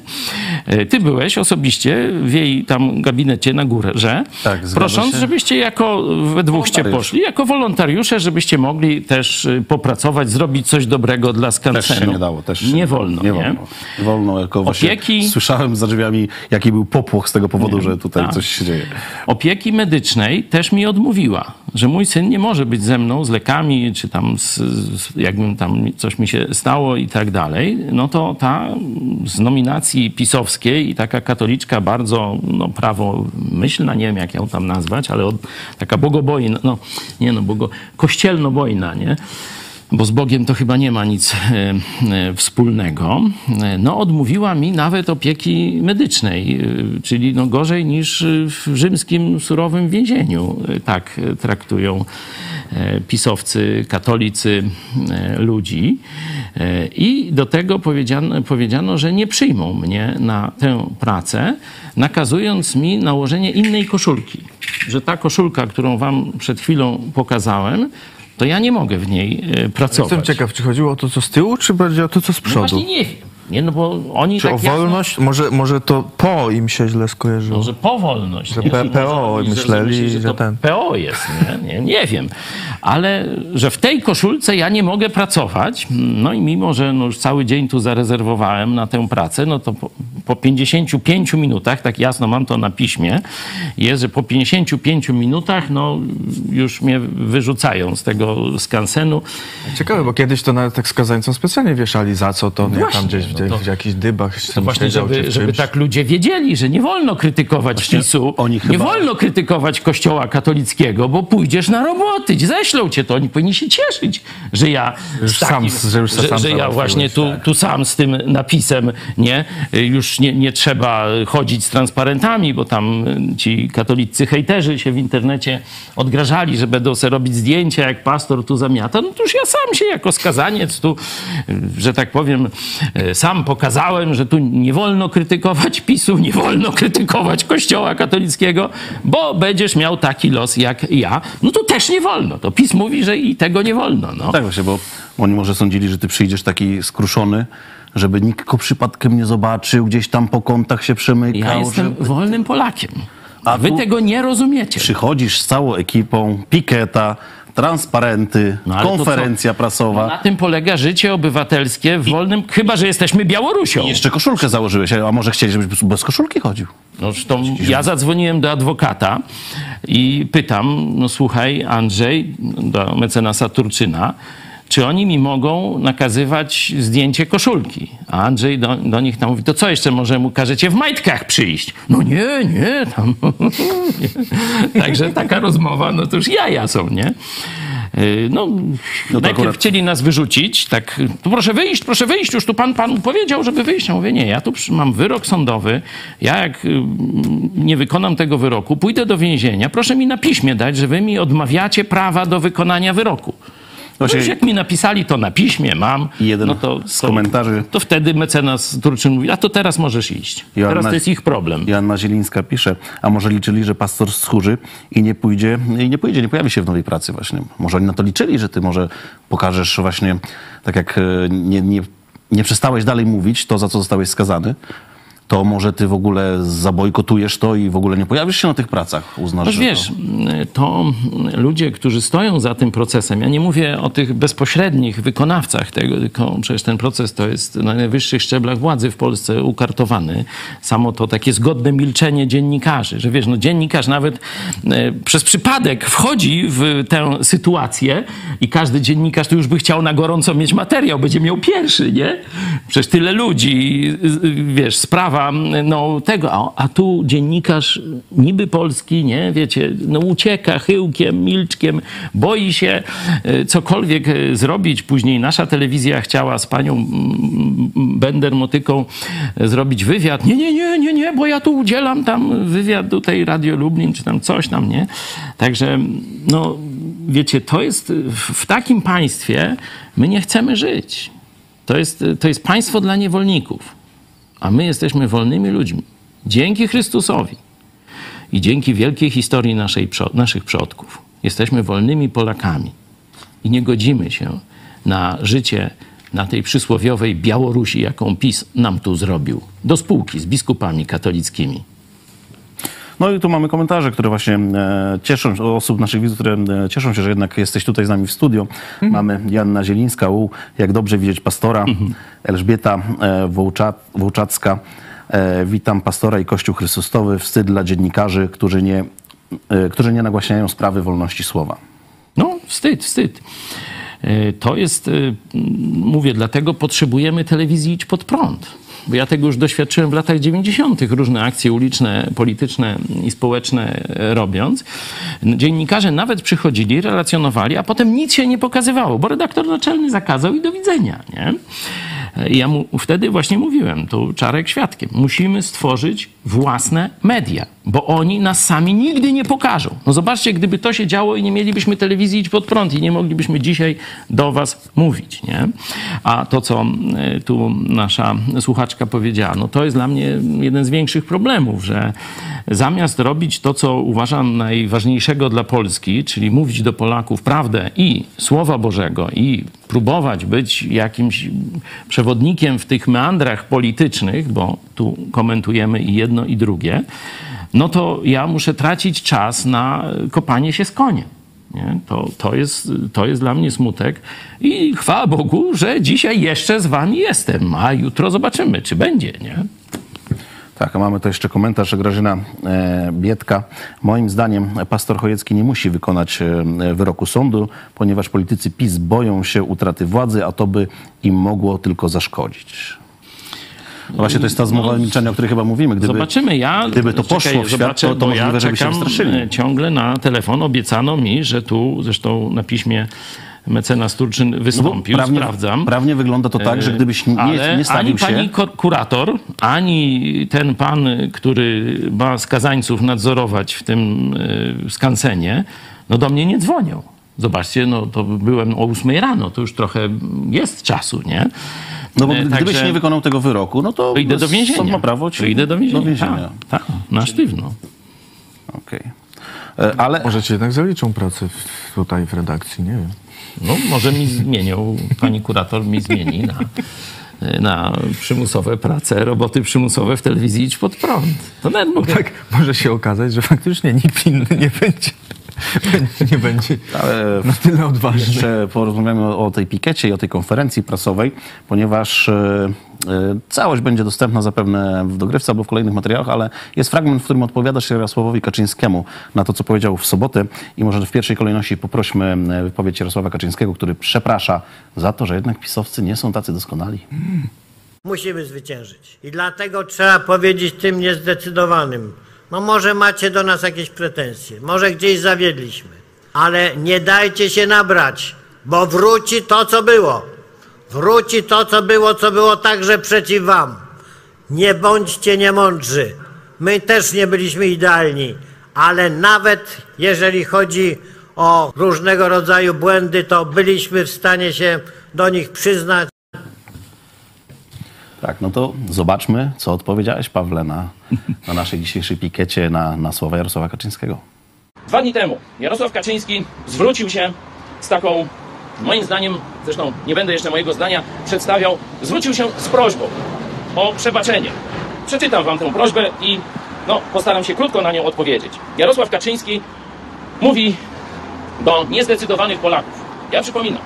E, Ty byłeś osobiście w jej tam gabinecie na górę, że Tak, prosząc, się. żebyście jako we dwóchście poszli, jako wolontariusze, żebyście mogli też popracować, zrobić coś dobrego dla Też skansenu. się nie dało. Też nie wolno, Nie nie? wolno. Nie wolno jako właśnie Opieki- Słyszałem za drzwiami, jaki był popłoch z tego powodu, że tutaj tak. coś się dzieje. Opieki medycznej też mi odmówiła, że mój syn nie może być ze mną z lekami, czy tam z, jakbym tam coś mi się stało i tak dalej. No to ta z nominacji pisowskiej i taka katoliczka bardzo no, prawomyślna, nie wiem jak ją tam nazwać, ale od, taka bogobojna, no nie no, bogo, kościelnobojna, nie? bo z Bogiem to chyba nie ma nic e, e, wspólnego, e, no odmówiła mi nawet opieki medycznej, czyli no gorzej niż w rzymskim surowym więzieniu. Tak traktują pisowcy, katolicy e, ludzi. E, I do tego powiedziano, powiedziano, że nie przyjmą mnie na tę pracę, nakazując mi nałożenie innej koszulki. Że ta koszulka, którą wam przed chwilą pokazałem, to ja nie mogę w niej e, pracować. Jestem ciekaw, czy chodziło o to, co z tyłu, czy bardziej o to, co z No przodu? właśnie nie wiem. Nie, no bo oni czy tak o wolność? Może, może to po im się źle skojarzyło? Może powolność. Że nie? P- Może PO myśleli, myśleli, że to ten- PO jest, nie? Nie, nie wiem. Ale że w tej koszulce ja nie mogę pracować, no i mimo, że no już cały dzień tu zarezerwowałem na tę pracę, no to po, po 55 minutach, tak jasno mam to na piśmie, jest, że po 55 minutach no już mnie wyrzucają z tego skansenu. Ciekawe, bo kiedyś to nawet tak skazańcom specjalnie wieszali za co, to nie Właśnie, tam gdzieś no w, to- w jakichś dybach To właśnie, żeby, żeby tak ludzie wiedzieli, że nie wolno krytykować PiSu, nie chyba- wolno krytykować Kościoła katolickiego, bo pójdziesz na roboty, ześlą cię to, oni powinni się cieszyć, że ja Już takim, sam- że już że, sam że ja właśnie tu, tu sam z tym napisem, nie, już nie, nie trzeba chodzić z transparentami, bo tam ci katolicy hejterzy się w internecie odgrażali, że będą sobie robić zdjęcia, jak pastor tu zamiata, no to już ja sam się jako skazaniec tu, że tak powiem, e, sam pokazałem, że tu nie wolno krytykować PiSu, nie wolno krytykować Kościoła katolickiego, bo będziesz miał taki los jak ja. No to też nie wolno. To PiS mówi, że i tego nie wolno. No. Tak właśnie, bo oni może sądzili, że ty przyjdziesz taki skruszony, żeby nikt go przypadkiem nie zobaczył, gdzieś tam po kątach się przemykał. Ja jestem żeby- wolnym Polakiem. A Wy tego nie rozumiecie. Przychodzisz z całą ekipą, pikieta, transparenty, No, ale to konferencja prasowa. Na tym polega życie obywatelskie w wolnym, chyba że jesteśmy Białorusią. I jeszcze koszulkę założyłeś, a może chcieli, żebyś bez koszulki chodził? No, zresztą ja zadzwoniłem do adwokata i pytam, no słuchaj Andrzej, do mecenasa Turczyna, czy oni mi mogą nakazywać zdjęcie koszulki? A Andrzej do, do nich tam mówi, to co jeszcze, może mu każecie w majtkach przyjść? No nie, nie, tam. nie. Także taka rozmowa, no to już jaja są, nie? Y, No, najpierw akurat- chcieli nas wyrzucić, tak, proszę wyjść, proszę wyjść, już tu pan panu powiedział, żeby wyjść. Ja mówię, nie, ja tu mam wyrok sądowy, ja jak y, nie wykonam tego wyroku, pójdę do więzienia, proszę mi na piśmie dać, że wy mi odmawiacie prawa do wykonania wyroku. Właśnie- No już jak mi napisali to na piśmie, mam, I jeden no to, z to, komentarzy to wtedy mecenas Turczyn mówi, a to teraz możesz iść. Teraz to jest ich problem. Joanna Zielińska pisze, a może liczyli, że pastor schórzy i nie pójdzie, i nie pójdzie, nie pojawi się w nowej pracy właśnie. Może oni na to liczyli, że ty może pokażesz właśnie, tak jak e, nie, nie, nie przestałeś dalej mówić to, za co zostałeś skazany, to może ty w ogóle zabojkotujesz to i w ogóle nie pojawisz się na tych pracach. Uznasz, że wiesz, to ludzie, którzy stoją za tym procesem, ja nie mówię o tych bezpośrednich wykonawcach tego, tylko przecież ten proces to jest na najwyższych szczeblach władzy w Polsce ukartowany. Samo to takie zgodne milczenie dziennikarzy, że wiesz, no dziennikarz nawet e, przez przypadek wchodzi w tę sytuację i każdy dziennikarz tu już by chciał na gorąco mieć materiał, będzie miał pierwszy, nie? Przecież tyle ludzi, wiesz, sprawa no tego, a, tu dziennikarz niby polski, nie, wiecie, no ucieka chyłkiem, milczkiem, boi się e, cokolwiek e, zrobić. Później nasza telewizja chciała z panią mm, Bender-Motyką e, zrobić wywiad. Nie, nie, nie, nie, nie, bo ja tu udzielam tam wywiad tutaj Radio Lublin, czy tam coś tam, nie? Także, no, wiecie, to jest w takim państwie my nie chcemy żyć. To jest, to jest państwo dla niewolników a my jesteśmy wolnymi ludźmi. Dzięki Chrystusowi i dzięki wielkiej historii naszej, naszych przodków jesteśmy wolnymi Polakami i nie godzimy się na życie na tej przysłowiowej Białorusi, jaką PiS nam tu zrobił, do spółki z biskupami katolickimi. No i tu mamy komentarze, które właśnie e, cieszą się, osób naszych widzów, które e, cieszą się, że jednak jesteś tutaj z nami w studio. Mamy Janna Zielińska, u, jak dobrze widzieć pastora, Elżbieta e, Wołcza, Wołczacka. Witam pastora i Kościół Chrystusowy. Wstyd dla dziennikarzy, którzy nie, którzy nie nagłaśniają sprawy wolności słowa. No, wstyd, wstyd. To jest, mówię, dlatego potrzebujemy telewizji Idź Pod Prąd. Bo ja tego już doświadczyłem w latach 90. różne akcje uliczne, polityczne i społeczne robiąc. Dziennikarze nawet przychodzili, relacjonowali, a potem nic się nie pokazywało, bo redaktor naczelny zakazał i do widzenia, nie? Ja mu wtedy właśnie mówiłem, tu Czarek świadkiem, musimy stworzyć własne media, bo oni nas sami nigdy nie pokażą. No zobaczcie, gdyby to się działo i nie mielibyśmy telewizji Idź Pod Prąd i nie moglibyśmy dzisiaj do was mówić, nie? A to, co e, tu nasza słuchaczka powiedziała, no to jest dla mnie jeden z większych problemów, że zamiast robić to, co uważam najważniejszego dla Polski, czyli mówić do Polaków prawdę i Słowa Bożego i próbować być jakimś przewodnikiem w tych meandrach politycznych, bo tu komentujemy i jedno i drugie, no to ja muszę tracić czas na kopanie się z koniem. Nie? To, to, jest, to jest dla mnie smutek i chwała Bogu, że dzisiaj jeszcze z wami jestem, a jutro zobaczymy, czy będzie, nie? Tak, a mamy to jeszcze komentarz Grażyna e, Bietka. Moim zdaniem pastor Chojecki nie musi wykonać e, wyroku sądu, ponieważ politycy PiS boją się utraty władzy, a to by im mogło tylko zaszkodzić. No właśnie to jest ta zmowa milczenia, o której chyba mówimy. Gdyby, Zobaczymy. Ja gdyby to czekaj, poszło w świat, zobaczę, to, to bo ja możliwe, żeby się czekam wystraszyli. e, ciągle na telefon. Obiecano mi, że tu zresztą na piśmie mecenas Turczyn wystąpił, prawnie- sprawdzam. prawnie wygląda to tak, że E, gdybyś nie- ale nie stawił ani się- pani ko- kurator, ani ten pan, który ma skazańców nadzorować w tym e, skansenie, no do mnie nie dzwonią. Zobaczcie, no to byłem o 8 rano, to już trochę jest czasu, nie? No bo E, gdybyś także- nie wykonał tego wyroku, no to to idę do więzienia. sąd ma prawo ci To idę do więzienia. Do więzienia. Tak, tak, na sztywno. Okej. E, Ale Może ci jednak zaliczą pracę w, tutaj w redakcji, nie wiem. No, może mi zmienią, pani kurator mi zmieni na, na przymusowe prace, roboty przymusowe w telewizji Idź Pod Prąd. To nawet mogę... Tak, może się okazać, że faktycznie nikt inny nie będzie, nie będzie Ale na tyle odważny. Jeszcze porozmawiamy o, o tej pikiecie i o tej konferencji prasowej, ponieważ e, e, całość będzie dostępna zapewne w dogrywce albo w kolejnych materiałach, ale jest fragment, w którym odpowiadasz Jarosławowi Kaczyńskiemu na to, co powiedział w sobotę i może w pierwszej kolejności poprośmy e, wypowiedź Jarosława Kaczyńskiego, który przeprasza za to, że jednak pisowcy nie są tacy doskonali. Musimy zwyciężyć. I dlatego trzeba powiedzieć tym niezdecydowanym, no może macie do nas jakieś pretensje, może gdzieś zawiedliśmy, ale nie dajcie się nabrać, bo wróci to, co było. Wróci to, co było, co było także przeciw wam. Nie bądźcie niemądrzy. My też nie byliśmy idealni, ale nawet jeżeli chodzi o różnego rodzaju błędy, to byliśmy w stanie się do nich przyznać. Tak, no to zobaczmy, co odpowiedziałeś, Pawle, na, na naszej dzisiejszej pikiecie na, na słowa Jarosława Kaczyńskiego. Dwa dni temu Jarosław Kaczyński zwrócił się z taką, moim zdaniem, zresztą nie będę jeszcze mojego zdania przedstawiał, zwrócił się z prośbą o przebaczenie. Przeczytam wam tę prośbę i no, postaram się krótko na nią odpowiedzieć. Jarosław Kaczyński mówi do niezdecydowanych Polaków. Ja przypominam,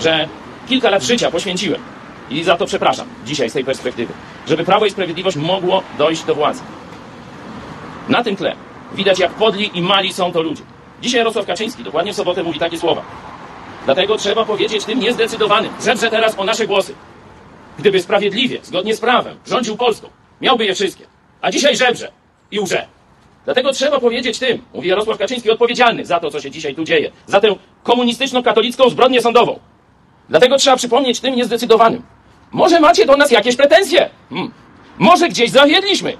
że kilka lat życia poświęciłem i za to przepraszam dzisiaj z tej perspektywy, żeby Prawo i Sprawiedliwość mogło dojść do władzy. Na tym tle widać, jak podli i mali są to ludzie. Dzisiaj Jarosław Kaczyński dokładnie w sobotę mówi takie słowa. Dlatego trzeba powiedzieć tym niezdecydowanym, żebrze teraz o nasze głosy. Gdyby sprawiedliwie, zgodnie z prawem, rządził Polską, miałby je wszystkie. A dzisiaj żebrze i łże. Dlatego trzeba powiedzieć tym, mówi Jarosław Kaczyński, odpowiedzialny za to, co się dzisiaj tu dzieje, za tę komunistyczno-katolicką zbrodnię sądową. Dlatego trzeba przypomnieć tym niezdecydowanym. Może macie do nas jakieś pretensje. Hmm. Może gdzieś zawiedliśmy.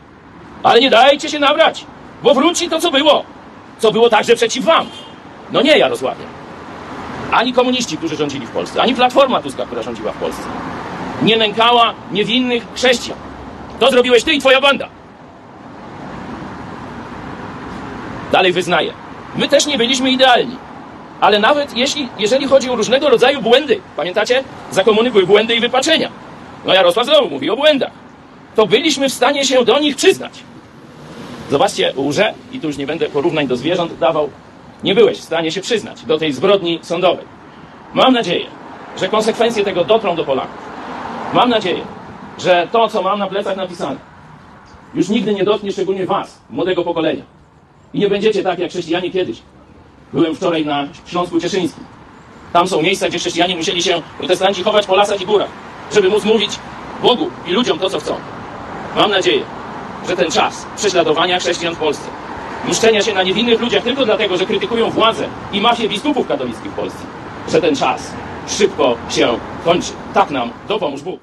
Ale nie dajcie się nabrać, bo wróci to, co było. Co było także przeciw wam. No nie, Jarosławie. Ani komuniści, którzy rządzili w Polsce, ani Platforma Tuska, która rządziła w Polsce, nie nękała niewinnych chrześcijan. To zrobiłeś ty i twoja banda. Dalej wyznaję. My też nie byliśmy idealni. Ale nawet jeśli, jeżeli chodzi o różnego rodzaju błędy, pamiętacie? Za komuny były błędy i wypaczenia. No Jarosław znowu mówi o błędach. To byliśmy w stanie się do nich przyznać. Zobaczcie, łże, i tu już nie będę porównań do zwierząt dawał, nie byłeś w stanie się przyznać do tej zbrodni sądowej. Mam nadzieję, że konsekwencje tego dotrą do Polaków. Mam nadzieję, że to, co mam na plecach napisane, już nigdy nie dotknie szczególnie was, młodego pokolenia. I nie będziecie tak jak chrześcijanie kiedyś. Byłem wczoraj na Śląsku Cieszyńskim. Tam są miejsca, gdzie chrześcijanie musieli się, protestanci, chować po lasach i górach, żeby móc mówić Bogu i ludziom to, co chcą. Mam nadzieję, że ten czas prześladowania chrześcijan w Polsce, mszczenia się na niewinnych ludziach tylko dlatego, że krytykują władzę i mafię biskupów katolickich w Polsce, że ten czas szybko się kończy. Tak nam dopomóż Bóg.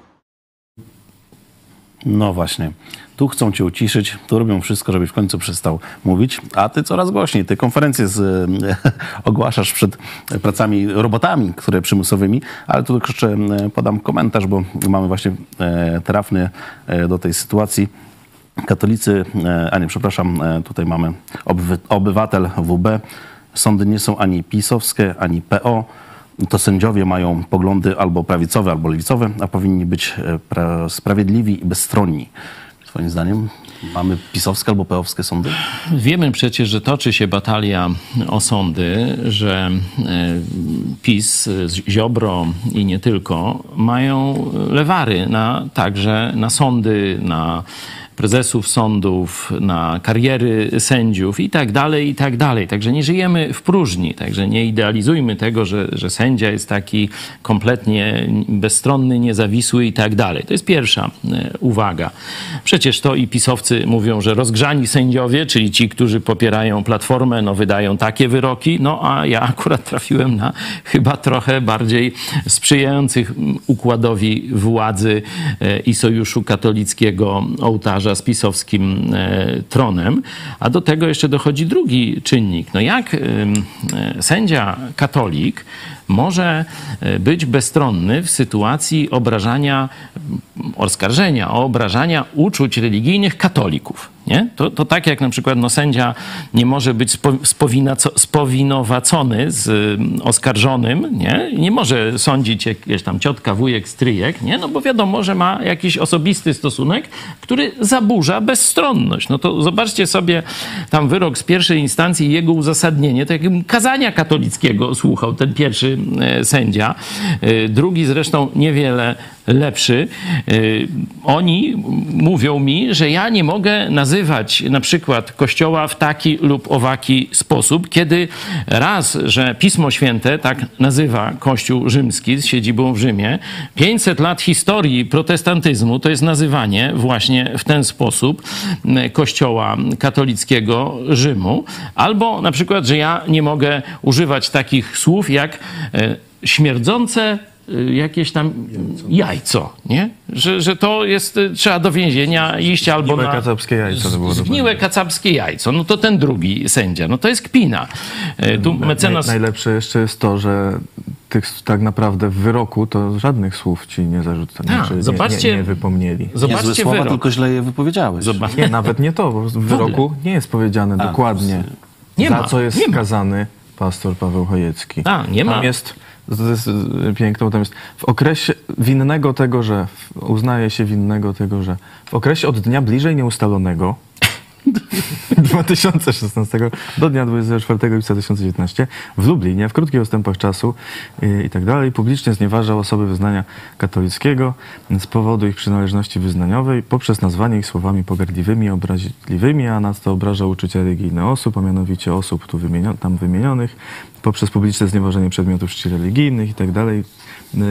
No właśnie. Tu chcą cię uciszyć, tu robią wszystko, żebyś w końcu przestał mówić, a ty coraz głośniej. Ty konferencje z, ogłaszasz przed pracami, robotami, które przymusowymi, ale tu jeszcze e, podam komentarz, bo mamy właśnie e, trafny e, do tej sytuacji. Katolicy, a nie, przepraszam, tutaj mamy obywatel WB. Sądy nie są ani pisowskie, ani PO. To sędziowie mają poglądy albo prawicowe, albo lewicowe, a powinni być pra- sprawiedliwi i bezstronni. Twoim zdaniem mamy pisowskie albo peowskie sądy? Wiemy przecież, że toczy się batalia o sądy, że e, PiS, Ziobro i nie tylko mają lewary na, także na sądy, na prezesów sądów, na kariery sędziów i tak dalej, i tak dalej. Także nie żyjemy w próżni, także nie idealizujmy tego, że, że sędzia jest taki kompletnie bezstronny, niezawisły i tak dalej. To jest pierwsza e, uwaga. Przecież to i pisowcy mówią, że rozgrzani sędziowie, czyli ci, którzy popierają Platformę, no wydają takie wyroki, no a ja akurat trafiłem na chyba trochę bardziej sprzyjających układowi władzy e, i Sojuszu Katolickiego ołtarza z pisowskim e, tronem. A do tego jeszcze dochodzi drugi czynnik. No jak e, sędzia katolik może e, być bezstronny w sytuacji obrażania, m, oskarżenia o obrażania uczuć religijnych katolików. Nie? To, to tak jak na przykład no, sędzia nie może być spo, spowinowacony z y, oskarżonym, nie? nie może sądzić jakieś tam ciotka, wujek, stryjek, nie? no bo wiadomo, że ma jakiś osobisty stosunek, który zaburza bezstronność. No to zobaczcie sobie tam wyrok z pierwszej instancji i jego uzasadnienie, to jakbym kazania katolickiego słuchał ten pierwszy sędzia. E, Drugi zresztą niewiele lepszy. Y, Oni mówią mi, że ja nie mogę nazywać na przykład kościoła w taki lub owaki sposób, kiedy raz, że Pismo Święte tak nazywa Kościół Rzymski z siedzibą w Rzymie, 500 lat historii protestantyzmu to jest nazywanie właśnie w ten sposób m, Kościoła katolickiego Rzymu, albo na przykład, że ja nie mogę używać takich słów jak e, śmierdzące y, jakieś tam jajco, nie? Że, że to jest, y, trzeba do więzienia iść albo Zgniłe na... kacapskie jajco to było Zgniłe kacapskie jajco, no to ten drugi sędzia, no to jest kpina. E, Tu mecenas... Naj, najlepsze jeszcze jest to, że tych tak naprawdę w wyroku to żadnych słów ci nie zarzucano, Tak, nie, zobaczcie- nie, nie wypomnieli. zobaczcie Niezłe słowa, wyrok. tylko źle je wypowiedziałeś. Zobacz. Nie, nawet nie to, bo w wyroku nie jest powiedziane A, dokładnie, nie za ma, co jest nie ma. skazany pastor Paweł Chojecki. A, nie ma. Tam jest, to jest y, tam jest w okresie winnego tego, że uznaje się winnego tego, że w okresie od dnia bliżej nieustalonego 2016 do dnia 24 lipca 2019 w Lublinie w krótkich odstępach czasu yy, i tak dalej publicznie znieważał osoby wyznania katolickiego z powodu ich przynależności wyznaniowej poprzez nazwanie ich słowami pogardliwymi i obraźliwymi, a nadto obrażał uczucia religijne osób, a mianowicie osób tu wymienio- tam wymienionych poprzez publiczne znieważenie przedmiotów czci religijnych i tak dalej. Yy,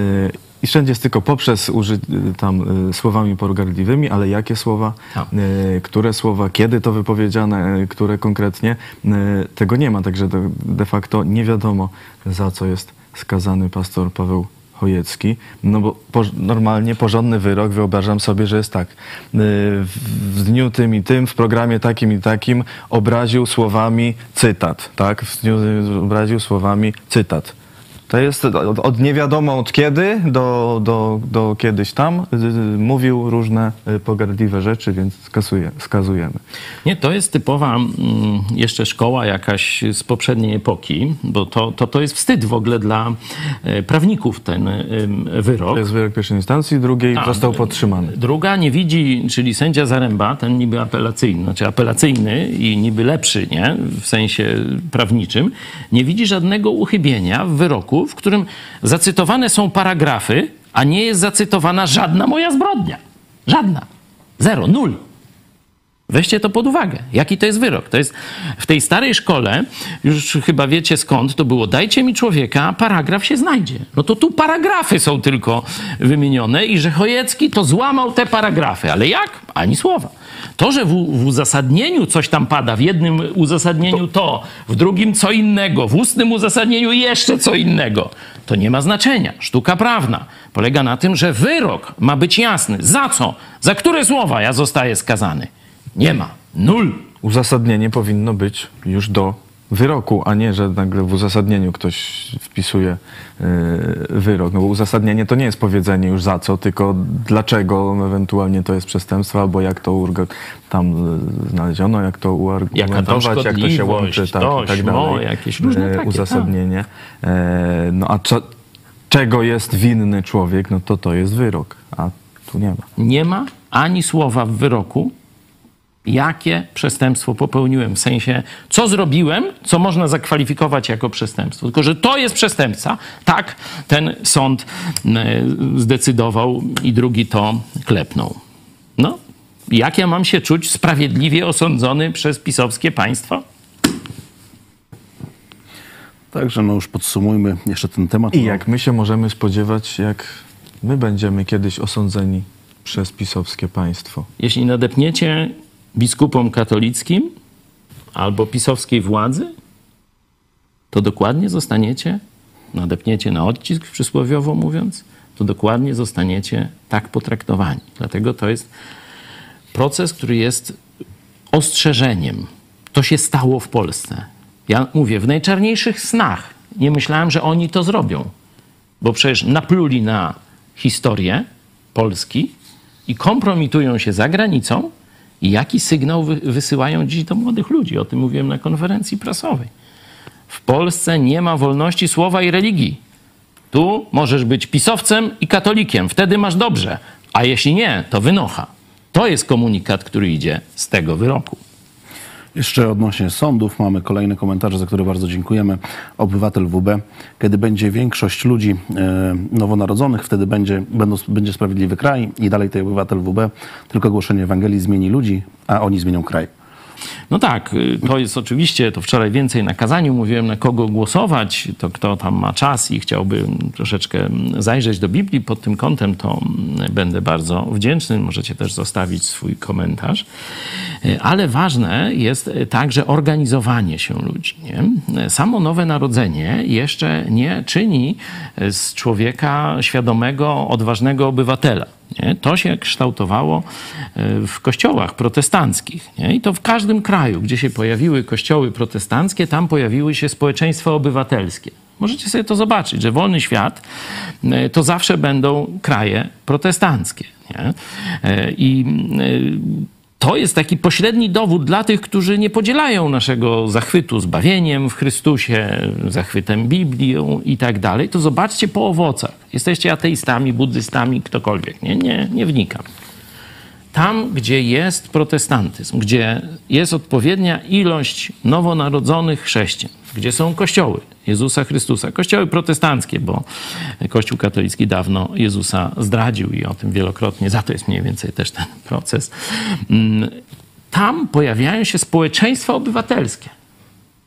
I wszędzie jest tylko poprzez uży, tam y, słowami pogardliwymi, ale jakie słowa, y, które słowa, kiedy to wypowiedziane, y, które konkretnie, tego nie ma. Także de, facto nie wiadomo, za co jest skazany pastor Paweł Chojecki. No bo po, normalnie porządny wyrok, wyobrażam sobie, że jest tak. W, w dniu tym i tym, w programie takim i takim obraził słowami cytat, tak? W dniu obraził słowami cytat. To jest od, od nie wiadomo od kiedy do, do, do kiedyś tam y, y, mówił różne y, pogardliwe rzeczy, więc skasuje, skazujemy. Nie, to jest typowa mm, jeszcze szkoła jakaś z poprzedniej epoki, bo to, to, to jest wstyd w ogóle dla e, prawników ten ym, wyrok. To jest wyrok pierwszej instancji, drugiej A, został podtrzymany. Druga nie widzi, czyli sędzia Zaręba, ten niby apelacyjny, znaczy apelacyjny i niby lepszy, nie? W sensie prawniczym, nie widzi żadnego uchybienia w wyroku, w którym zacytowane są paragrafy, a nie jest zacytowana żadna moja zbrodnia. Żadna. Zero, nul. Weźcie to pod uwagę. Jaki to jest wyrok? To jest w tej starej szkole, już chyba wiecie skąd to było, dajcie mi człowieka, paragraf się znajdzie. No to tu paragrafy są tylko wymienione i że Chojecki to złamał te paragrafy. Ale jak? Ani słowa. To, że w, w uzasadnieniu coś tam pada, w jednym uzasadnieniu to, w drugim co innego, w ustnym uzasadnieniu jeszcze co innego, to nie ma znaczenia. Sztuka prawna polega na tym, że wyrok ma być jasny. Za co? Za które słowa ja zostaję skazany? Nie ma. Nul. Uzasadnienie powinno być już do wyroku, a nie, że nagle w uzasadnieniu ktoś wpisuje y, wyrok. No bo uzasadnienie to nie jest powiedzenie już za co, tylko dlaczego ewentualnie to jest przestępstwo, albo jak to urgo, tam y, znaleziono, jak to uargumentować, jak to się łączy, tak, i tak tośmo, dalej. jakieś różne E, takie, tak. uzasadnienie. E, no a co, czego jest winny człowiek, no to to jest wyrok, a tu nie ma. Nie ma ani słowa w wyroku, jakie przestępstwo popełniłem, w sensie co zrobiłem, co można zakwalifikować jako przestępstwo. Tylko, że to jest przestępca. Tak, ten sąd e, zdecydował i drugi to klepnął. No, jak ja mam się czuć sprawiedliwie osądzony przez pisowskie państwo? Także no już podsumujmy jeszcze ten temat. I jak my się możemy spodziewać, jak my będziemy kiedyś osądzeni przez pisowskie państwo? Jeśli nadepniecie biskupom katolickim albo pisowskiej władzy, to dokładnie zostaniecie, nadepniecie na odcisk przysłowiowo mówiąc, to dokładnie zostaniecie tak potraktowani. Dlatego to jest proces, który jest ostrzeżeniem. To się stało w Polsce. Ja mówię, w najczarniejszych snach nie myślałem, że oni to zrobią, bo przecież napluli na historię Polski i kompromitują się za granicą. I jaki sygnał wy- wysyłają dziś do młodych ludzi? O tym mówiłem na konferencji prasowej. W Polsce nie ma wolności słowa i religii. Tu możesz być pisowcem i katolikiem, wtedy masz dobrze, a jeśli nie, to wynocha. To jest komunikat, który idzie z tego wyroku. Jeszcze odnośnie sądów mamy kolejne komentarze, za które bardzo dziękujemy. Obywatel WB. Kiedy będzie większość ludzi e, nowonarodzonych, wtedy będzie, będą, będzie sprawiedliwy kraj i dalej tej obywatel WB. Tylko głoszenie Ewangelii zmieni ludzi, a oni zmienią kraj. No tak, y, to jest oczywiście, to wczoraj więcej na kazaniu mówiłem, na kogo głosować, to kto tam ma czas i chciałby troszeczkę zajrzeć do Biblii pod tym kątem, to będę bardzo wdzięczny. Możecie też zostawić swój komentarz. Y, Ale ważne jest także organizowanie się ludzi. Nie? Samo nowe narodzenie jeszcze nie czyni z człowieka świadomego, odważnego obywatela. Nie? To się kształtowało e, w kościołach protestanckich. Nie? I to w każdym kraju, gdzie się pojawiły kościoły protestanckie, tam pojawiły się społeczeństwa obywatelskie. Możecie sobie to zobaczyć, że wolny świat e, to zawsze będą kraje protestanckie. Nie? E, I to jest taki pośredni dowód dla tych, którzy nie podzielają naszego zachwytu zbawieniem w Chrystusie, zachwytem Biblią i tak dalej. To zobaczcie po owocach. Jesteście ateistami, buddystami, ktokolwiek. Nie, nie, nie wnikam. Tam, gdzie jest protestantyzm, gdzie jest odpowiednia ilość nowonarodzonych chrześcijan, gdzie są kościoły Jezusa Chrystusa, kościoły protestanckie, bo Kościół katolicki dawno Jezusa zdradził i o tym wielokrotnie, za to jest mniej więcej też ten proces. Mm, Tam pojawiają się społeczeństwa obywatelskie.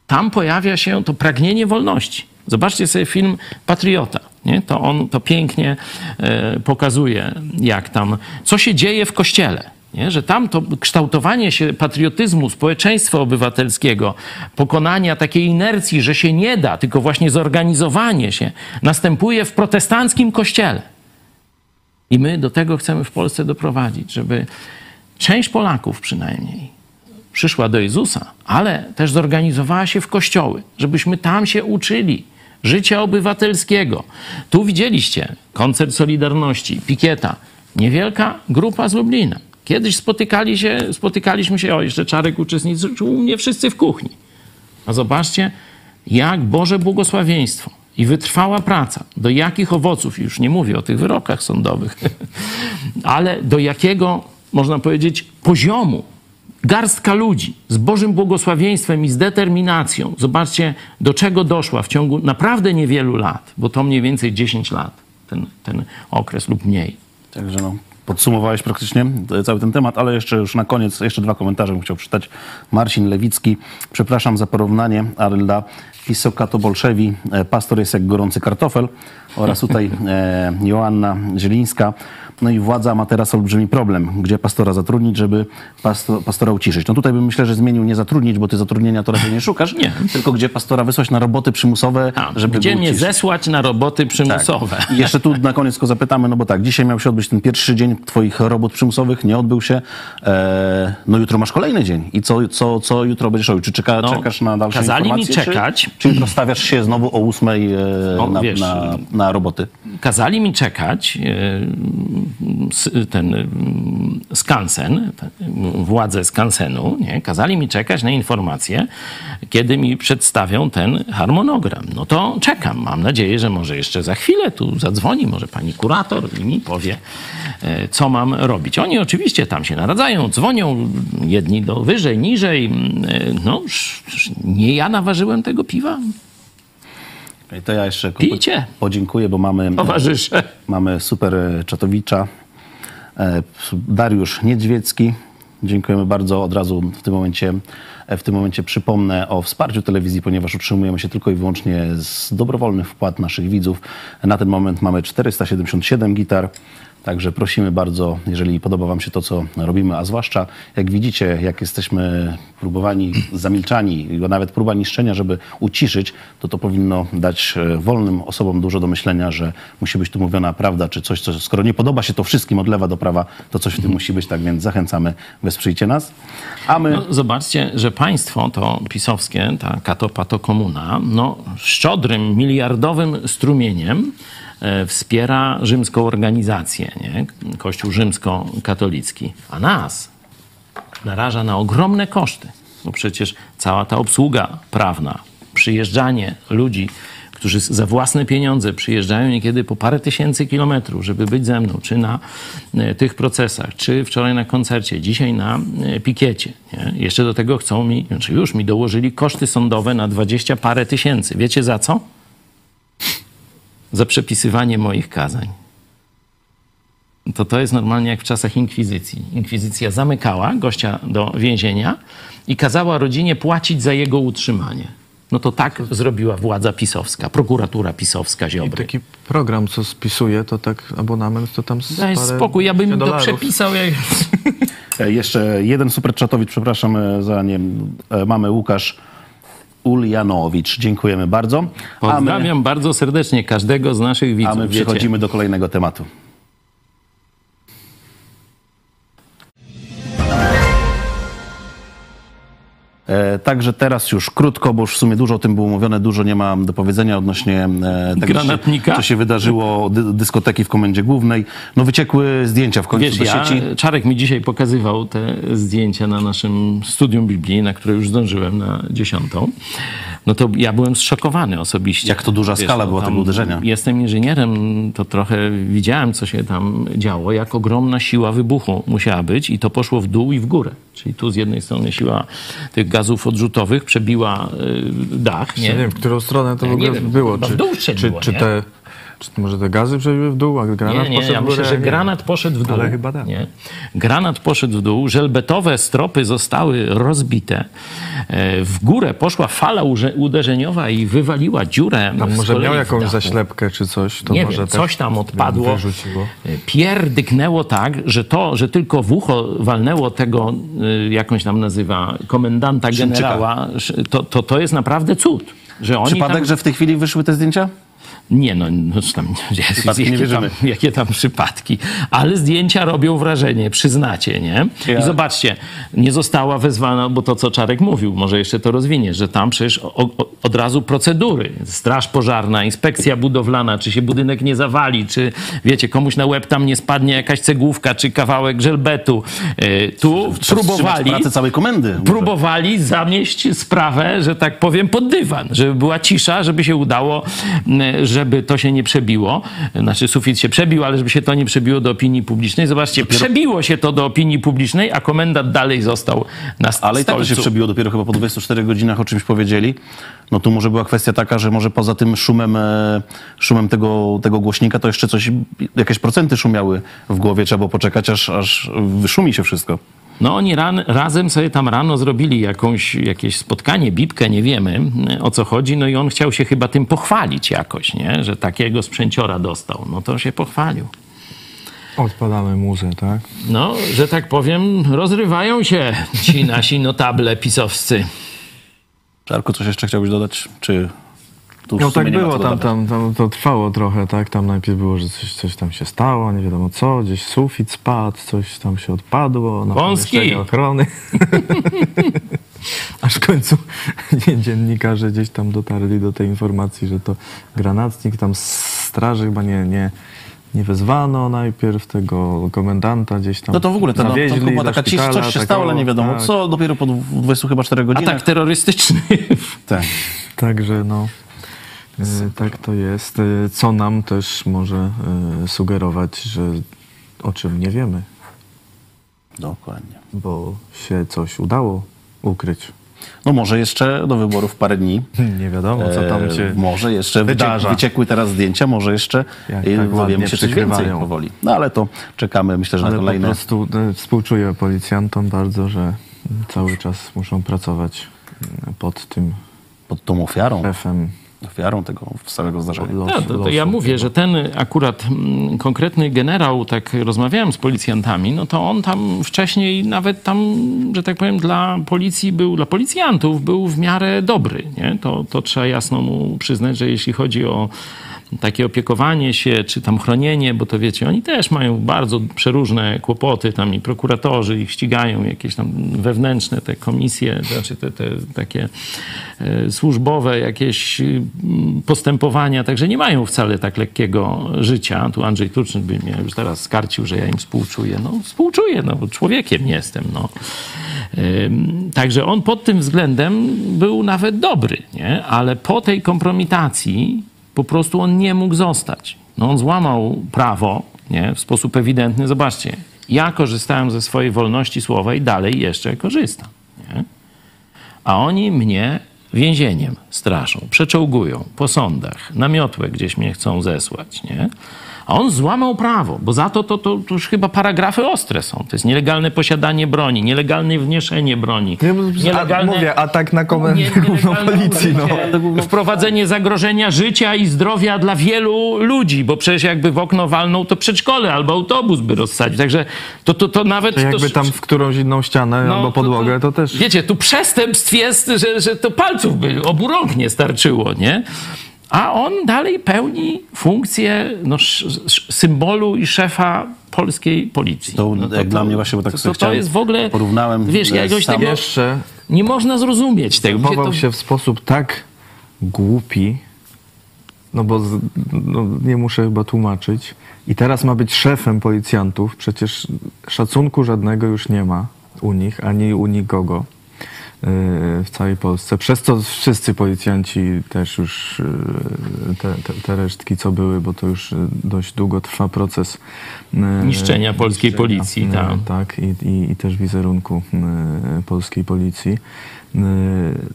Tam pojawia się to pragnienie wolności. Zobaczcie sobie film Patriota. Nie? To on to pięknie e, pokazuje, jak tam, co się dzieje w kościele. Nie? Że tam to kształtowanie się patriotyzmu, społeczeństwa obywatelskiego, pokonania takiej inercji, że się nie da, tylko właśnie zorganizowanie się, następuje w protestanckim kościele. I my do tego chcemy w Polsce doprowadzić, żeby część Polaków przynajmniej przyszła do Jezusa, ale też zorganizowała się w kościoły, żebyśmy tam się uczyli życia obywatelskiego. Tu widzieliście koncert Solidarności, Pikieta, niewielka grupa z Lublina. Kiedyś spotykali się, spotykaliśmy się, o jeszcze Czarek uczestniczył u mnie wszyscy w kuchni. A zobaczcie, jak Boże błogosławieństwo i wytrwała praca, do jakich owoców, już nie mówię o tych wyrokach sądowych, ale do jakiego, można powiedzieć, poziomu garstka ludzi z Bożym błogosławieństwem i z determinacją, zobaczcie, do czego doszła w ciągu naprawdę niewielu lat, bo to mniej więcej 10 lat, ten, ten okres lub mniej. Także no, podsumowałeś praktycznie e, cały ten temat, ale jeszcze już na koniec, jeszcze dwa komentarze bym chciał przeczytać. Marcin Lewicki, przepraszam za porównanie, dla Pisoka to bolszewi, e, pastor jest jak gorący kartofel oraz tutaj e, Joanna Zielińska. No i władza ma teraz olbrzymi problem, gdzie pastora zatrudnić, żeby pasto, pastora uciszyć. No tutaj bym myślę, że zmienił nie zatrudnić, bo ty zatrudnienia to raczej nie szukasz, Nie. tylko gdzie pastora wysłać na roboty przymusowe, żeby Gdzie mnie zesłać na roboty przymusowe? Tak. I jeszcze tu na koniec go zapytamy, no bo tak, dzisiaj miał się odbyć ten pierwszy dzień twoich robót przymusowych, nie odbył się. E, no jutro masz kolejny dzień. I co, co, co jutro będziesz robił? Czy czeka, No, czekasz na dalsze kazali mi informacje? czekać. Czy, czy jutro stawiasz się znowu o ósmej e, No, na, wiesz, na, na roboty? kazali mi czekać e, ten skansen, władze skansenu, nie? kazali mi czekać na informacje, kiedy mi przedstawią ten harmonogram. No to czekam. Mam nadzieję, że może jeszcze za chwilę tu zadzwoni, może pani kurator i mi powie, e, co mam robić. Oni oczywiście tam się naradzają, dzwonią, jedni do wyżej, niżej. E, No, nie ja naważyłem tego piwa. I to ja jeszcze Pijcie. podziękuję, bo mamy, Towarzysze. mamy super e, czatowicza. E, Dariusz Niedźwiecki. Dziękujemy bardzo. Od razu w tym momencie, e, w tym momencie przypomnę o wsparciu telewizji, ponieważ utrzymujemy się tylko i wyłącznie z dobrowolnych wpłat naszych widzów. Na ten moment mamy 477 gitar. Także prosimy bardzo, jeżeli podoba Wam się to, co robimy, a zwłaszcza jak widzicie, jak jesteśmy próbowani, zamilczani, nawet próba niszczenia, żeby uciszyć, to to powinno dać e, wolnym osobom dużo do myślenia, że musi być tu mówiona prawda, czy coś, co, skoro nie podoba się to wszystkim od lewa do prawa, to coś w tym musi być, tak więc zachęcamy, wesprzyjcie nas. A my... No, zobaczcie, że państwo to pisowskie, ta katopato komuna, no, szczodrym, miliardowym strumieniem wspiera rzymską organizację, nie? Kościół rzymskokatolicki, a nas naraża na ogromne koszty, bo przecież cała ta obsługa prawna, przyjeżdżanie ludzi, którzy za własne pieniądze przyjeżdżają niekiedy po parę tysięcy kilometrów, żeby być ze mną, czy na e, tych procesach, czy wczoraj na koncercie, dzisiaj na e, pikiecie. Nie? Jeszcze do tego chcą mi, znaczy już mi dołożyli koszty sądowe na dwadzieścia parę tysięcy. Wiecie za co? Za przepisywanie moich kazań to to jest normalnie jak w czasach inkwizycji. Inkwizycja zamykała gościa do więzienia i kazała rodzinie płacić za jego utrzymanie. No to tak zrobiła władza pisowska, prokuratura pisowska I Ziobry. taki program, co spisuje, to tak abonament to tam Daj spokój, ja bym to dolarów. przepisał. Jak... E, Jeszcze jeden super czatowicz, przepraszam e, za nie. Mamy Łukasz Uljanowicz. Dziękujemy bardzo. A my, Pozdrawiam bardzo serdecznie każdego z naszych widzów. a my przechodzimy do kolejnego tematu. Także teraz już krótko, bo już w sumie dużo o tym było mówione, dużo nie ma do powiedzenia odnośnie e, tego, Granatnika? co się wydarzyło, dy, dyskoteki w Komendzie Głównej. No wyciekły zdjęcia w końcu Wiesz, do ja, sieci. Czarek mi dzisiaj pokazywał te zdjęcia na naszym studium Biblii, na które już zdążyłem na dziesiątą. No to ja byłem zszokowany osobiście. Jak to duża skala była tam tego uderzenia. Jestem inżynierem, to trochę widziałem, co się tam działo, jak ogromna siła wybuchu musiała być i to poszło w dół i w górę. Czyli tu z jednej strony siła tych gazów odrzutowych przebiła y, dach, Nie nie? wiem, w którą stronę to Ja w ogóle wiem, było. Czy, w dół czy, strzeliło, czy nie? te, czy może te gazy przebiły w dół, a granat nie, nie, poszedł ja w górę? myślę, że Nie granat poszedł w dół. Ale chyba tak. Nie. Granat poszedł w dół, żelbetowe stropy zostały rozbite. E, W górę poszła fala uderzeniowa i wywaliła dziurę. Tam może miał jakąś zaślepkę czy coś, to Nie może wiem, coś tam odpadło. Wyrzuciło. Pierdyknęło tak, że to, że tylko w ucho walnęło tego, y, jakąś tam nazywa, komendanta Szymczyka. generała, to, to, to jest naprawdę cud. Że oni Przypadek, tam... że w tej chwili wyszły te zdjęcia? Nie, no, no tam, Przypadki nie jakie, tam, wierzymy. jakie tam przypadki. Ale zdjęcia robią wrażenie, przyznacie, nie? I zobaczcie, nie została wezwana, bo to, co Czarek mówił, może jeszcze to rozwinie, że tam przecież od razu procedury. Straż pożarna, inspekcja budowlana, czy się budynek nie zawali, czy wiecie, komuś na łeb tam nie spadnie jakaś cegłówka, czy kawałek żelbetu. E, Tu Wstrzymać próbowali pracę całej komendy. może. próbowali zamieść sprawę, że tak powiem, pod dywan, żeby była cisza, żeby się udało, m, żeby to się nie przebiło. Znaczy sufit się przebił, ale żeby się to nie przebiło do opinii publicznej. Zobaczcie, przebiło się to do opinii publicznej, a komendant dalej został na st- Ale i tak to się przebiło dopiero chyba po 24 godzinach o czymś powiedzieli. No tu może była kwestia taka, że może poza tym szumem, e, szumem tego, tego głośnika to jeszcze coś, jakieś procenty szumiały w głowie. Trzeba było poczekać, aż, aż wyszumi się wszystko. No oni ran, razem sobie tam rano zrobili jakąś, jakieś spotkanie, bibkę, nie wiemy o co chodzi, no i on chciał się chyba tym pochwalić jakoś, nie? że takiego sprzęciora dostał. No to się pochwalił. Odpalamy muzę, tak? No, że tak powiem, rozrywają się ci nasi notable pisowscy. Czarku, coś jeszcze chciałbyś dodać? Czy tu No tak było, tam, tam, tam to trwało trochę, tak? Tam najpierw było, że coś, coś tam się stało, nie wiadomo co, gdzieś sufit spadł, coś tam się odpadło, na Wąski. ochrony. Aż w końcu dziennikarze gdzieś tam dotarli do tej informacji, że to granatnik, tam z straży chyba nie, nie, nie wezwano najpierw tego komendanta gdzieś tam No to w ogóle to, no, to była taka szpitala, coś się tak, stało, ale nie wiadomo tak. co. Dopiero po 20 chyba 4 godzinach. Atak terrorystyczny. Tak. Także no, e, tak to jest. E, Co nam też może e, sugerować, że o czym nie wiemy, Dokładnie. bo się coś udało ukryć. No może jeszcze do wyborów parę dni. Nie wiadomo, co tam E, się Może jeszcze wydarza. wyciek, wyciekły teraz zdjęcia, może jeszcze Jak e, tak dowiemy się coś więcej powoli. No ale to czekamy, myślę, że Ale na po kolejne. prostu e, współczuję policjantom bardzo, że cały czas muszą pracować pod tym Pod tą ofiarą, szefem ofiarą tego całego zdarzenia. los, No, to, to losu. ja mówię, że ten akurat mm, konkretny generał, tak rozmawiałem z policjantami, no to on tam wcześniej nawet tam, że tak powiem, dla policji był, dla policjantów był w miarę dobry, nie? To, to trzeba jasno mu przyznać, że jeśli chodzi o takie opiekowanie się, czy tam chronienie, bo to wiecie, oni też mają bardzo przeróżne kłopoty, tam i prokuratorzy ich ścigają, jakieś tam wewnętrzne te komisje, znaczy te, te takie e, służbowe jakieś y, postępowania, także nie mają wcale tak lekkiego życia. Tu Andrzej Tuczyn by mnie już teraz skarcił, że ja im współczuję. No współczuję, no bo człowiekiem jestem, no. Także on pod tym względem był nawet dobry, nie? ale po tej kompromitacji Po prostu on nie mógł zostać. No on złamał prawo nie? w sposób ewidentny. Zobaczcie, ja korzystałem ze swojej wolności słowa i dalej jeszcze korzystam. Nie? A oni mnie więzieniem straszą, przeczołgują po sądach, na miotłę gdzieś mnie chcą zesłać, nie? A on złamał prawo, bo za to to, to, to już chyba paragrafy ostre są. To jest nielegalne posiadanie broni, nielegalne wniesienie broni, nielegalne... Mówię, atak na komendę główną policji. No. Wprowadzenie zagrożenia życia i zdrowia dla wielu ludzi, bo przecież jakby w okno walnął, to przedszkole albo autobus by rozsadził. Także to, to, to nawet... To jakby to, tam w którąś inną ścianę No, albo to- podłogę, to też... Wiecie, tu przestępstw jest, że, że to palców by, obu rąk nie starczyło, nie? A on dalej pełni funkcję no, sz, sz, symbolu i szefa polskiej policji. To, no jak dla mnie właśnie, bo tak to, sobie to, to chciałem, jest w ogóle... porównałem Wiesz, e, jakoś sam- tego... Jeszcze Nie można zrozumieć tego. Mi się zachował to- się w sposób tak głupi, no bo z, no, nie muszę chyba tłumaczyć. I teraz ma być szefem policjantów. Przecież szacunku żadnego już nie ma u nich, ani u nikogo w całej Polsce. Przez to wszyscy policjanci też już yy, te, te, te resztki, co były, bo to już dość długo trwa proces yy, Niszczenia polskiej policji, yy, tak. tak, i, i, i też wizerunku polskiej policji.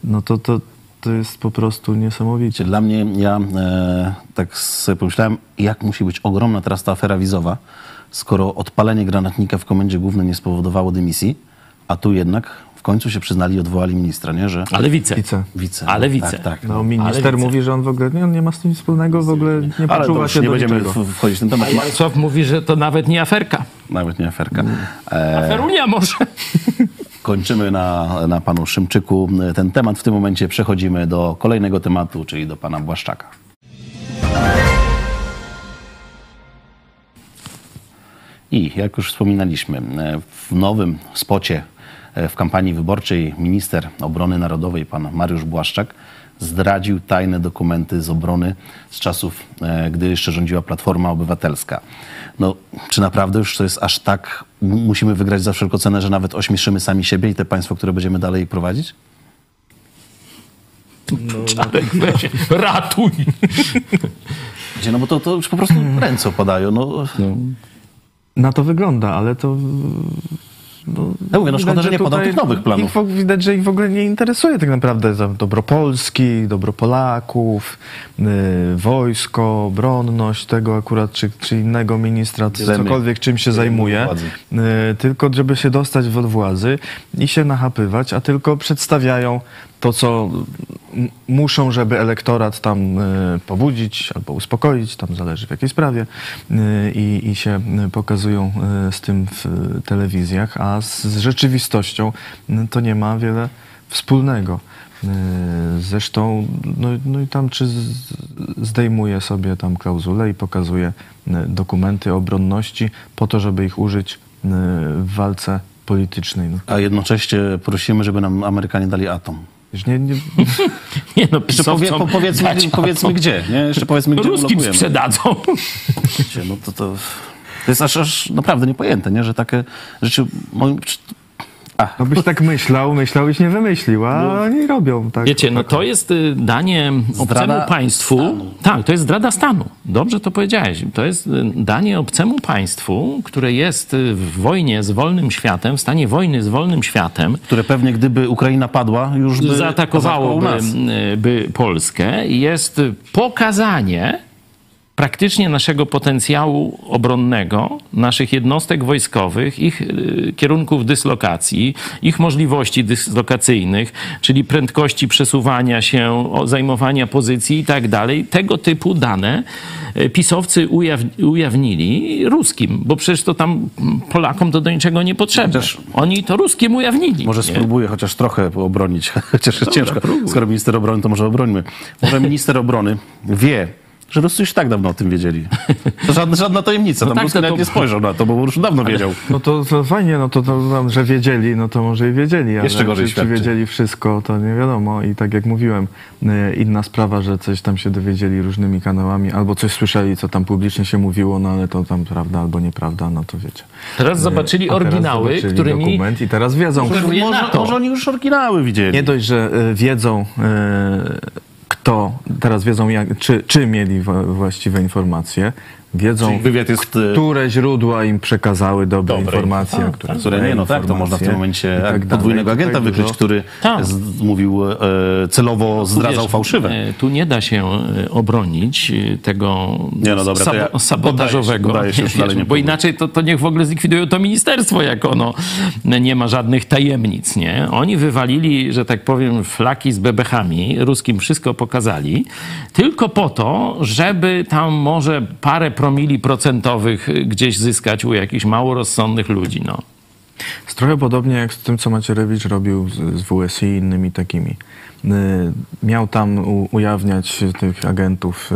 No to, to, to jest po prostu niesamowicie. Dla mnie, ja e, tak sobie pomyślałem, jak musi być ogromna teraz ta afera wizowa, skoro odpalenie granatnika w komendzie głównej nie spowodowało dymisji, a tu jednak końcu się przyznali i odwołali ministra, nie? Że... Ale wice. Wice. Wice. Ale no, wice. Tak, tak. No, minister widzę. mówi, że on w ogóle nie, on nie ma z tym nic wspólnego, w ogóle nie Ale to poczuwa już się nie do będziemy niczego. wchodzić w ten temat. Jarosław mówi, że to nawet nie aferka. Nawet nie aferka. E, Aferunia może. kończymy na, na panu Szymczyku ten temat. W tym momencie przechodzimy do kolejnego tematu, czyli do pana Błaszczaka. I jak już wspominaliśmy, w nowym spocie w kampanii wyborczej minister obrony narodowej, pan Mariusz Błaszczak, zdradził tajne dokumenty z obrony z czasów, e, gdy jeszcze rządziła Platforma Obywatelska. No, czy naprawdę już to jest aż tak, musimy wygrać za wszelką cenę, że nawet ośmieszymy sami siebie i te państwo, które będziemy dalej prowadzić? Czarek, weź, ratuj. Gdzie, no bo to, to już po prostu ręce opadają. No, Na to wygląda, ale to... No, Ja mówię, no szkoda, że nie podał tych nowych planów. Ich, widać, że ich w ogóle nie interesuje tak naprawdę za dobro Polski, dobro Polaków, y, wojsko, obronność tego akurat, czy, czy innego ministra, c- Wiemy. cokolwiek czym się zajmuje. Y, tylko żeby się dostać od władzy i się nachapywać, a tylko przedstawiają to, co muszą, żeby elektorat tam y, pobudzić albo uspokoić, tam zależy w jakiej sprawie y, i, i się y, pokazują z tym w telewizjach, a z, z rzeczywistością to nie ma wiele wspólnego. Zresztą, no, no i tam czy zdejmuje sobie tam klauzulę i pokazuje dokumenty obronności po to, żeby ich użyć w walce politycznej. No, a jednocześnie prosimy, żeby nam Amerykanie dali atom. Nie, nie, Nie no, Jeszcze powie, pisowcom po, powiedzmy, dać powiedzmy atom. gdzie, nie? Jeszcze powiedzmy, gdzie Ruskim ulokujemy. sprzedadzą. Wiecie, No to, to, to jest aż, aż naprawdę niepojęte, nie? Że takie rzeczy... No byś tak myślał, myślał byś nie wymyślił, a oni robią tak. Wiecie, no to jest y, danie Zdrada obcemu państwu. Tak, to jest zdrada stanu. Dobrze to powiedziałeś. To jest y, danie obcemu państwu, które jest y, w wojnie z wolnym światem, w stanie wojny z wolnym światem. Które pewnie gdyby Ukraina padła, już by zaatakowałoby by Polskę. Jest pokazanie praktycznie naszego potencjału obronnego, naszych jednostek wojskowych, ich y, kierunków dyslokacji, ich możliwości dyslokacyjnych, czyli prędkości przesuwania się, zajmowania pozycji i tak dalej. Tego typu dane y, pisowcy ujaw- ujawnili ruskim, bo przecież to tam Polakom to do niczego nie potrzebne. Oni to ruskim ujawnili. Może nie? spróbuję chociaż trochę obronić, chociaż jest Dobra, ciężko. próbuj. Skoro minister obrony, to może obrońmy. Może minister obrony wie, że Ruscy już tak dawno o tym wiedzieli. To żadna, żadna tajemnica. No Tam tak, Ruski to- nawet to- nie spojrzał na to, bo już dawno wiedział. No to, to fajnie, no to, to że wiedzieli, no to może i wiedzieli, ale Jeszcze gorzej czy, czy świadczy. wiedzieli wszystko, to nie wiadomo. I tak jak mówiłem, y, inna sprawa, że coś tam się dowiedzieli różnymi kanałami, albo coś słyszeli, co tam publicznie się mówiło, no ale to tam prawda albo nieprawda, no to wiecie. Teraz Y, zobaczyli teraz oryginały, zobaczyli którymi dokument i teraz wiedzą, Może, może, oni już oryginały widzieli. Nie dość, że y, wiedzą, y, kto teraz wiedzą, jak, czy, czy mieli właściwe informacje, wiedzą, Czyli wywiad jest, e, które źródła im przekazały dobre, informacje, a, które, które złe nie, no tak, to można w tym informacje momencie tak podwójnego agenta wykryć, który z, mówił e, celowo zdradzał Wiesz, fałszywe. e, Tu nie da się e, obronić e, tego Nie, no dobra, ja sabo- sabotażowego. poddaję się, się, Wiesz, bo inaczej to, to niech w ogóle zlikwidują to ministerstwo, jak ono nie ma żadnych tajemnic. Nie? Oni wywalili, że tak powiem, flaki z bebechami, ruskim wszystko pokazali, tylko po to, żeby tam może parę promili procentowych gdzieś zyskać u jakichś mało rozsądnych ludzi. No. Jest trochę podobnie jak z tym, co Macierewicz robił z, z WSI i innymi takimi. Y, Miał tam u, ujawniać tych agentów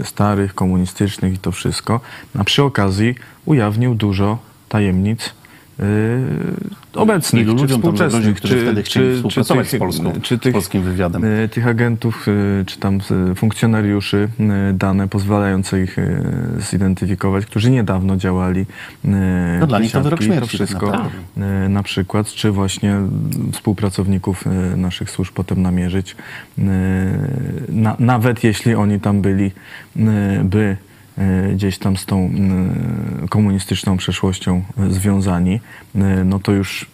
y, starych, komunistycznych i to wszystko, a przy okazji ujawnił dużo tajemnic y, obecnych, Ilu czy współczesnych, którzy wtedy chcieli współpracować z Polską, czy z tych, polskim wywiadem? y, tych agentów, y, czy tam y, funkcjonariuszy y, dane pozwalające ich y, zidentyfikować, którzy niedawno działali. y, No dla nich to wyrok śmierci tak wszystko y, na przykład, czy właśnie współpracowników y, naszych służb potem namierzyć. Y, Na, nawet jeśli oni tam byli, y, by y, gdzieś tam z tą komunistyczną przeszłością y, związani, y, no to już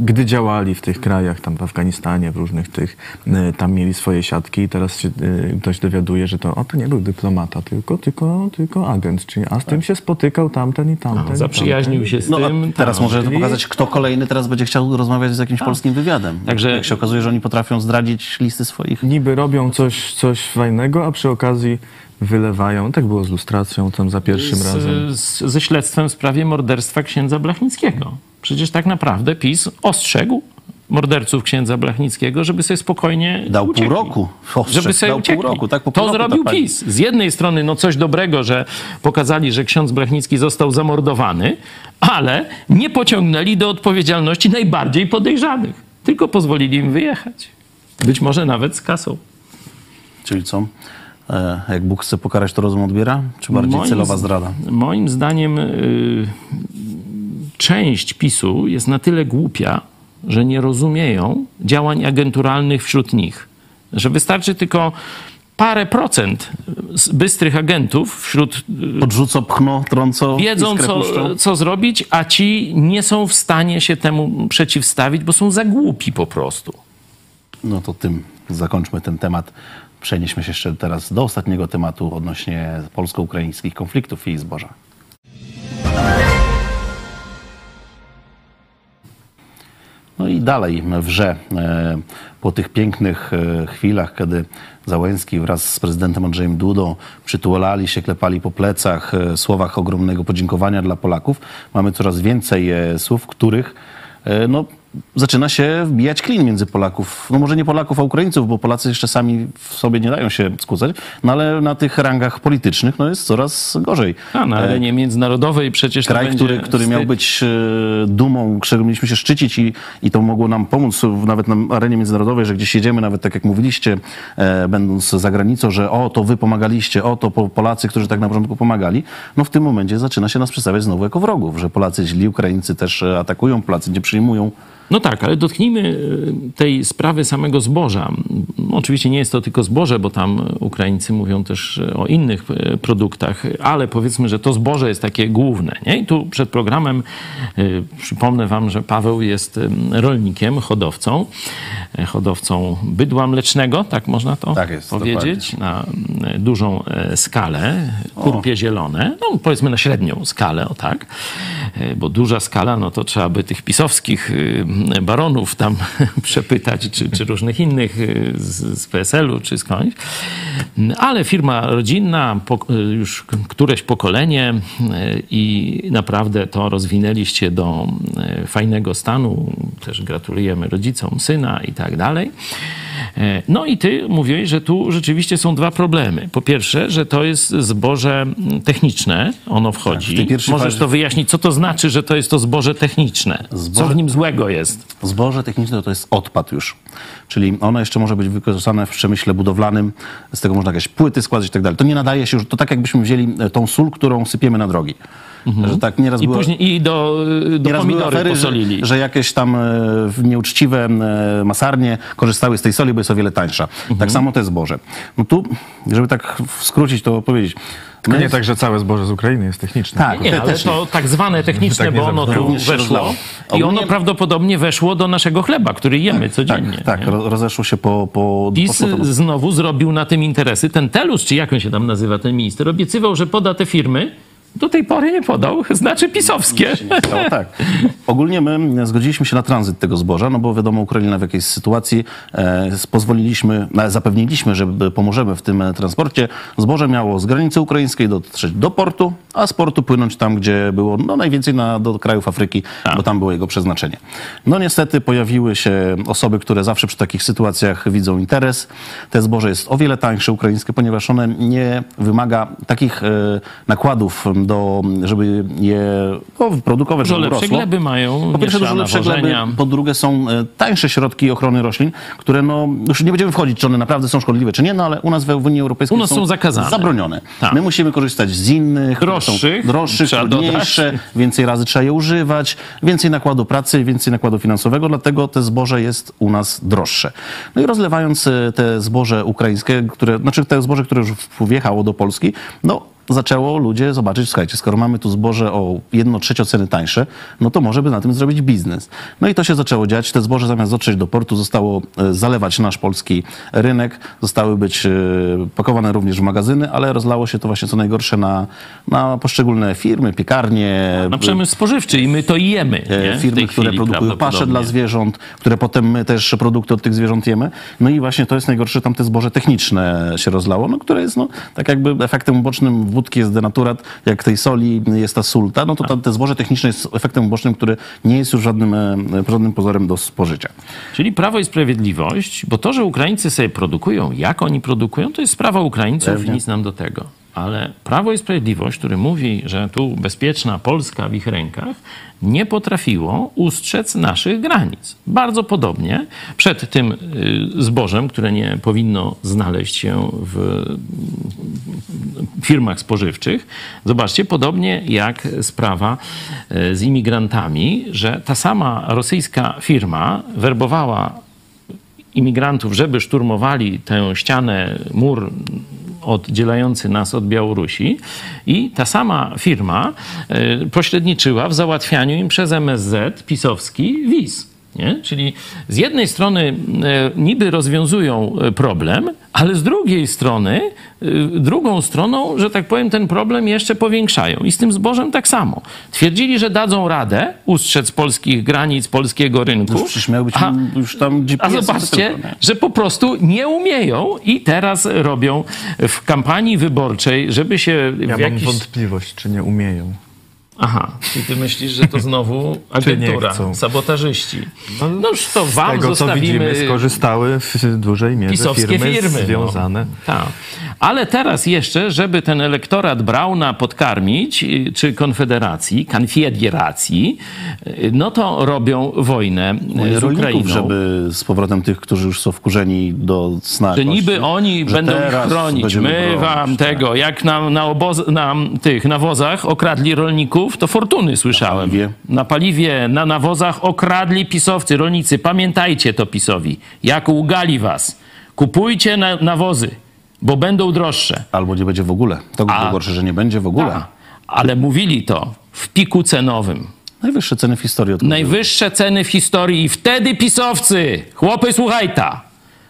gdy działali w tych krajach, tam w Afganistanie, w różnych tych, tam mieli swoje siatki i teraz się ktoś dowiaduje, że to, o, to nie był dyplomata, tylko, tylko, tylko agent, czyli, a z tym się spotykał tamten i tamten. i zaprzyjaźnił tamten. się z No, a tym. teraz może Czyli- pokazać, kto kolejny teraz będzie chciał rozmawiać z jakimś polskim wywiadem. Także- Jak się okazuje, że oni potrafią zdradzić listy swoich... Niby robią coś, coś fajnego, a przy okazji wylewają. Tak było z lustracją tam za pierwszym razem. z, z, ze śledztwem w sprawie morderstwa księdza Blachnickiego. Przecież tak naprawdę PiS ostrzegł morderców księdza Blachnickiego, żeby sobie spokojnie Dał pół uciekli. roku. Ostrzegł, Żeby sobie dał pół uciekli. roku, tak, po pół to roku ta zrobił pani- PiS. Z jednej strony no coś dobrego, że pokazali, że ksiądz Blachnicki został zamordowany, ale nie pociągnęli do odpowiedzialności najbardziej podejrzanych. Tylko pozwolili im wyjechać. Być może nawet z kasą. Czyli co? E, jak Bóg chce pokarać, to rozum odbiera? Czy bardziej Moim celowa zdrada? Moim zdaniem y, część PiSu jest na tyle głupia, że nie rozumieją działań agenturalnych wśród nich. Że wystarczy tylko parę procent bystrych agentów wśród y, Podrzuco, pchno, trąco, wiedzą, co, co zrobić, a ci nie są w stanie się temu przeciwstawić, bo są za głupi po prostu. No to tym zakończmy ten temat. Przenieśmy się jeszcze teraz do ostatniego tematu odnośnie polsko-ukraińskich konfliktów i zboża. No i dalej wrze e, po tych pięknych e, chwilach, kiedy Załęski wraz z prezydentem Andrzejem Dudą przytulali się, klepali po plecach, e, słowach ogromnego podziękowania dla Polaków. Mamy coraz więcej słów, których no, zaczyna się wbijać klin między Polaków. No może nie Polaków, a Ukraińców, bo Polacy jeszcze sami w sobie nie dają się skłócać, no ale na tych rangach politycznych no, jest coraz gorzej. A na E, arenie międzynarodowej przecież Kraj, który, który miał być e, dumą, którego mieliśmy się szczycić i, i to mogło nam pomóc nawet na arenie międzynarodowej, że gdzieś jedziemy, nawet tak jak mówiliście, e, będąc za granicą, że o, to wy pomagaliście, o, to po- Polacy, którzy tak na początku pomagali. No w tym momencie zaczyna się nas przedstawiać znowu jako wrogów, że Polacy źli, Ukraińcy też e, atakują, Polacy nie przyjmują. No tak, ale dotknijmy y, tej sprawy samego zboża. Oczywiście nie jest to tylko zboże, bo tam Ukraińcy mówią też y, o innych y, produktach, ale powiedzmy, że to zboże jest takie główne. Nie? I tu przed programem przypomnę wam, że Paweł jest rolnikiem, hodowcą, hodowcą bydła mlecznego, tak można to Tak jest, powiedzieć, na y, dużą skalę, kurpie zielone, no powiedzmy na średnią skalę, o tak, bo duża skala, no to trzeba by tych pisowskich y, baronów tam przepytać, czy, czy różnych innych y, z, z PSL-u, czy skądś. Ale firma rodzinna, po, y, już któreś pokolenie y, i naprawdę to rozwinęliście do fajnego stanu. Też gratulujemy rodzicom syna i tak dalej. No i ty mówiłeś, że tu rzeczywiście są dwa problemy. Po pierwsze, że to jest zboże techniczne, ono wchodzi. pierwszej Możesz fazie- to wyjaśnić, co to znaczy, że to jest to zboże techniczne? Co Zboże- w nim złego jest? Zboże techniczne to jest odpad już. Czyli ono jeszcze może być wykorzystane w przemyśle budowlanym, z tego można jakieś płyty składać i tak dalej. To nie nadaje się już, to tak jakbyśmy wzięli e, tą sól, którą sypiemy na drogi. Że tak nieraz I była- później i do, do pomidory afery, posolili. że, że jakieś tam e, w nieuczciwe e, masarnie korzystały z tej soli, bo jest o wiele tańsza. Mhm. Tak samo to zboże. No tu, żeby tak skrócić to powiedzieć. To nie tak, że całe zboże z Ukrainy jest techniczne. Tak, Nie, ale to tak zwane techniczne, Tak nie bo ono tu weszło i ono Ogólnie- prawdopodobnie weszło do naszego chleba, który jemy codziennie. Tak, nie? ro- rozeszło się po... po, PiS po znowu zrobił na tym interesy. Ten Telus, czy jak on się tam nazywa, ten minister, obiecywał, że poda te firmy. Do tej pory nie podał, znaczy pisowskie. stało tak. Ogólnie my zgodziliśmy się na tranzyt tego zboża, no bo wiadomo, Ukraina w jakiejś sytuacji e, pozwoliliśmy, no, zapewniliśmy, że pomożemy w tym e, transporcie. Zboże miało z granicy ukraińskiej dotrzeć do portu, a z portu płynąć tam, gdzie było no, najwięcej na, do krajów Afryki, bo tam było jego przeznaczenie. No niestety pojawiły się osoby, które zawsze przy takich sytuacjach widzą interes. Te zboże jest o wiele tańsze ukraińskie, ponieważ one nie wymaga takich e, nakładów, do, żeby je no, wyprodukować, Dużo żeby rosło. gleby mają, Po pierwsze dużo lepsze gleby, po drugie są e, tańsze środki ochrony roślin, które no, już nie będziemy wchodzić, czy one naprawdę są szkodliwe, czy nie, no ale u nas w Unii Europejskiej U nas są zakazane. zabronione. Tak. My musimy korzystać z innych, które są Droższych, droższych trudniejsze, dodać. więcej razy trzeba je używać, więcej nakładu pracy, więcej nakładu finansowego, dlatego te zboże jest u nas droższe. No i rozlewając e, te zboże ukraińskie, które, znaczy te zboże, które już wjechało do Polski, no zaczęło ludzie zobaczyć, słuchajcie, skoro mamy tu zboże o jedno trzecie ceny tańsze, no to może by na tym zrobić biznes. No i to się zaczęło dziać. Te zboże zamiast dotrzeć do portu zostało e, zalewać nasz polski rynek, zostały być e, pakowane również w magazyny, ale rozlało się to właśnie co najgorsze na, na poszczególne firmy, piekarnie, Na przemysł spożywczy i my to jemy. e, Nie? Firmy, które produkują pasze dla zwierząt, które potem my też produkty od tych zwierząt jemy. No i właśnie to jest najgorsze, tam te zboże techniczne się rozlało, no, które jest no, tak jakby efektem ubocznym wódki jest denaturat, jak tej soli jest ta sulta, no to ta, te zboże techniczne jest efektem ubocznym, który nie jest już żadnym, e, żadnym pozorem do spożycia. Czyli Prawo i Sprawiedliwość, bo to, że Ukraińcy sobie produkują, jak oni produkują, to jest sprawa Ukraińców Pewnie. i nic nam do tego. Ale Prawo i Sprawiedliwość, który mówi, że tu bezpieczna Polska w ich rękach, nie potrafiło ustrzec naszych granic. Bardzo podobnie przed tym y, zbożem, które nie powinno znaleźć się w firmach spożywczych. Zobaczcie, podobnie jak sprawa e, z imigrantami, że ta sama rosyjska firma werbowała imigrantów, żeby szturmowali tę ścianę, mur oddzielający nas od Białorusi i ta sama firma e, pośredniczyła w załatwianiu im przez MSZ pisowski wiz. Nie? Czyli z jednej strony e, niby rozwiązują e, problem, ale z drugiej strony, e, drugą stroną, że tak powiem, ten problem jeszcze powiększają. I z tym zbożem tak samo. Twierdzili, że dadzą radę ustrzec polskich granic, polskiego rynku. Już przecież miał być a, już tam a zobaczcie, że po prostu nie umieją i teraz robią w kampanii wyborczej, żeby się w Ja mam jakiś... wątpliwość, czy nie umieją. Aha, i ty myślisz, że to znowu agentura, sabotażyści. No już to Z wam tego, co zostawimy... widzimy, skorzystały w dużej mierze pisowskie firmy, firmy. związane. No. Tak. Ale teraz jeszcze, żeby ten elektorat Brauna podkarmić, y, czy Konfederacji, Konfederacji, y, no to robią wojnę y, z Ukrainą. żeby z powrotem tych, którzy już są wkurzeni do sna. Że kości, niby oni że będą ich chronić. My bronić, wam tego, jak na, na, oboz, na tych nawozach okradli rolników, to fortuny słyszałem. Na paliwie, na nawozach okradli pisowcy, rolnicy. Pamiętajcie to pisowi. Jak ugali was. Kupujcie na, nawozy, bo będą droższe. Albo nie będzie w ogóle. To A- gorsze, że nie będzie w ogóle. A, ale mówili to w piku cenowym. Najwyższe ceny w historii. Od Najwyższe ceny w historii i wtedy pisowcy, chłopy słuchajta,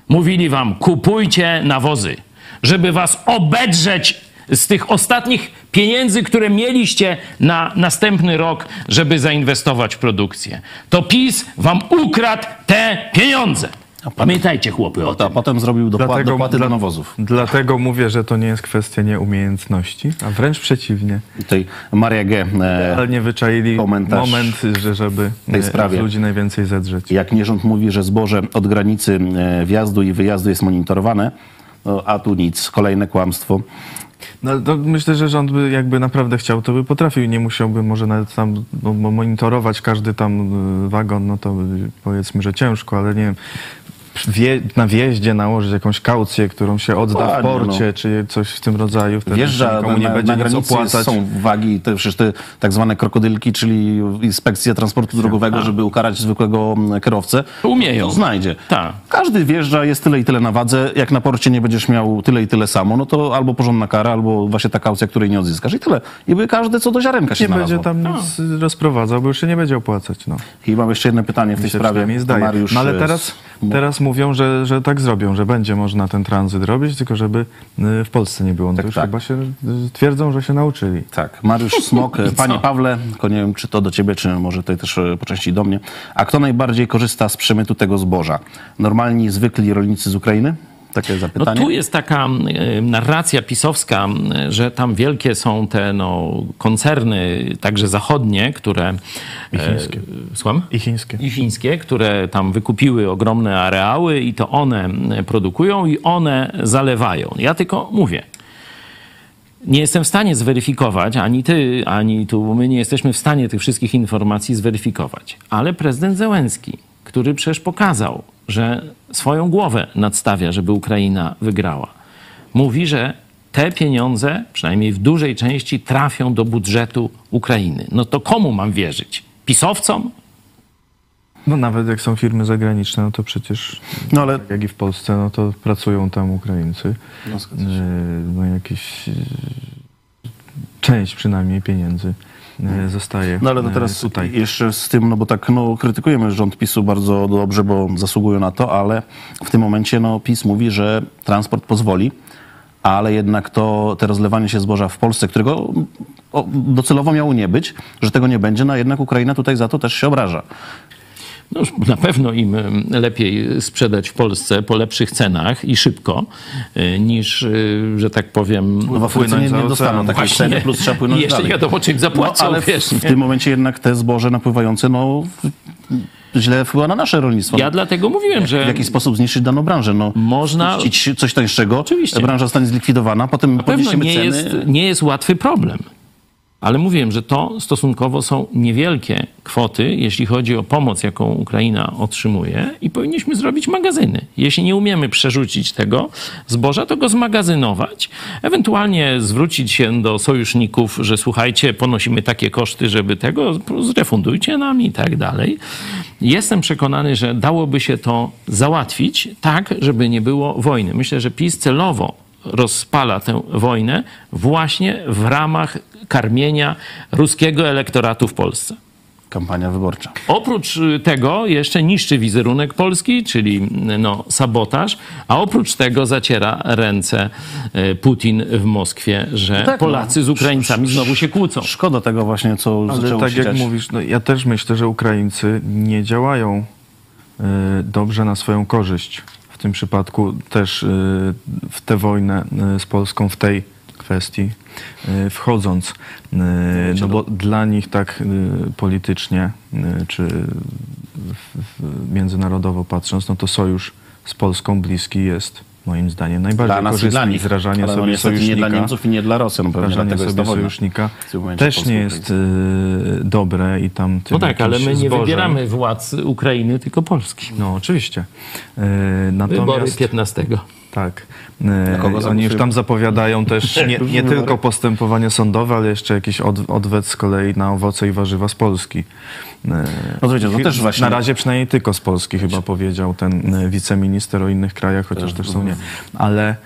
mówili wam kupujcie nawozy, żeby was obedrzeć z tych ostatnich pieniędzy, które mieliście na następny rok, żeby zainwestować w produkcję. To PiS wam ukradł te pieniądze. Pamiętajcie chłopy o tym. A potem zrobił dopła- dopłaty dla- do nawozów. Dlatego mówię, że to nie jest kwestia nieumiejętności, a wręcz przeciwnie. Tutaj Maria G. E, Ale nie wyczaili komentarz moment, że żeby tej e, sprawie. ludzi najwięcej zedrzeć. Jak nierząd mówi, że zboże od granicy e, wjazdu i wyjazdu jest monitorowane, no, a tu nic, kolejne kłamstwo. No, to myślę, że rząd by jakby naprawdę chciał, to by potrafił i nie musiałby może nawet tam no, mo- monitorować każdy tam wagon, no to powiedzmy, że ciężko, ale nie wiem. Wie, na wjeździe nałożyć jakąś kaucję, którą się odda w Dokładnie, porcie, czy coś w tym rodzaju. Wtedy Wjeżdża nikomu nie na, będzie na nic granicy opłacać. są wagi, te, przecież te tak zwane krokodylki, czyli inspekcja transportu drogowego, żeby ukarać zwykłego mm, kierowcę. Umieją. To znajdzie. Tak. Każdy wjeżdża, jest tyle i tyle na wadze. Jak na porcie nie będziesz miał tyle i tyle samo, no to albo porządna kara, albo właśnie ta kaucja, której nie odzyskasz. I tyle. I by każdy co do ziarenka się Nie będzie znalazło. tam nic rozprowadzał, bo już się nie będzie opłacać. No. I mam jeszcze jedno pytanie w tej sprawie. Mariusz, no ale e, teraz, teraz mówią, że, że tak zrobią, że będzie można ten tranzyt robić, tylko żeby y, w Polsce nie było. No to już chyba się y, twierdzą, że się nauczyli. Tak, Mariusz Smok. e, Panie Pawle, tylko nie wiem, czy to do ciebie, czy może tutaj też po części do mnie. A kto najbardziej korzysta z przemytu tego zboża? Normalni, zwykli rolnicy z Ukrainy? Takie No zapytanie. tu jest taka e, narracja pisowska, e, że tam wielkie są te no, koncerny, także zachodnie, które... I chińskie. E, słucham? I chińskie. I chińskie, które tam wykupiły ogromne areały i to one e, produkują i one zalewają. Ja tylko mówię, nie jestem w stanie zweryfikować, ani ty, ani tu my nie jesteśmy w stanie tych wszystkich informacji zweryfikować. Ale prezydent Zełenski, który przecież pokazał, że swoją głowę nadstawia, żeby Ukraina wygrała, mówi, że te pieniądze, przynajmniej w dużej części, trafią do budżetu Ukrainy. No to komu mam wierzyć? Pisowcom? No nawet jak są firmy zagraniczne, no to przecież, no ale... jak i w Polsce, no to pracują tam Ukraińcy. No, no jakieś... y, Część przynajmniej pieniędzy zostaje No ale to y, teraz tutaj. jeszcze z tym, no bo tak no, krytykujemy rząd PiSu bardzo dobrze, bo zasługują na to, ale w tym momencie no, PiS mówi, że transport pozwoli, ale jednak to te rozlewanie się zboża w Polsce, którego o, docelowo miało nie być, że tego nie będzie, no jednak Ukraina tutaj za to też się obraża. No na pewno im lepiej sprzedać w Polsce po lepszych cenach i szybko, y, niż, y, że tak powiem... No w Afryce nie, nie dostaną takiej ceny, plus trzeba płynąć I jeszcze dalej. nie wiadomo, czym zapłacą, no, ale wiesz, w, w tym momencie jednak te zboże napływające, no źle wpływa na nasze rolnictwo. Ja dlatego mówiłem, że... w jakiś sposób zniszczyć daną branżę. No, Można- coś tańszego, Oczywiście. branża zostanie zlikwidowana, potem Na pewno podniesiemy nie ceny. jest, nie jest łatwy problem. Ale mówiłem, że to stosunkowo są niewielkie kwoty, jeśli chodzi o pomoc, jaką Ukraina otrzymuje, i powinniśmy zrobić magazyny. Jeśli nie umiemy przerzucić tego zboża, to go zmagazynować, ewentualnie zwrócić się do sojuszników, że słuchajcie, ponosimy takie koszty, żeby tego, zrefundujcie nam i tak dalej. Jestem przekonany, że dałoby się to załatwić tak, żeby nie było wojny. Myślę, że PiS celowo rozpala tę wojnę właśnie w ramach karmienia ruskiego elektoratu w Polsce. Kampania wyborcza. Oprócz y, tego jeszcze niszczy wizerunek Polski, czyli y, no, sabotaż, a oprócz tego zaciera ręce y, Putin w Moskwie, że Tak, no. Polacy z Ukraińcami znowu się kłócą. Szkoda tego właśnie, co Ale zaczęło tak się jak dziać. mówisz, no ja też myślę, że Ukraińcy nie działają y, dobrze na swoją korzyść. Tym przypadku też y, w tę wojnę y, z Polską w tej kwestii y, wchodząc. No bo dla nich tak politycznie czy międzynarodowo patrząc, no to sojusz z Polską bliski jest moim zdaniem najbardziej Dla nas i korzystny dla nich. zrażanie Ale no sobie niestety sojusznika. nie dla Niemców i nie dla Rosjan. Jest ta sobie wojna. sojusznika też nie jest y, dobre i tam No tak, ale my nie zbożem- wybieramy władz Ukrainy, tylko Polski. No oczywiście. Y, Wybory natomiast 15. tak. Kogo oni już tam zapowiadają też nie, nie tylko postępowanie sądowe, ale jeszcze jakiś od, odwet z kolei na owoce i warzywa z Polski. Y, No to to też właśnie- Na razie przynajmniej tylko z Polski chyba powiedział ten y, wiceminister o innych krajach, chociaż też są nie. Ale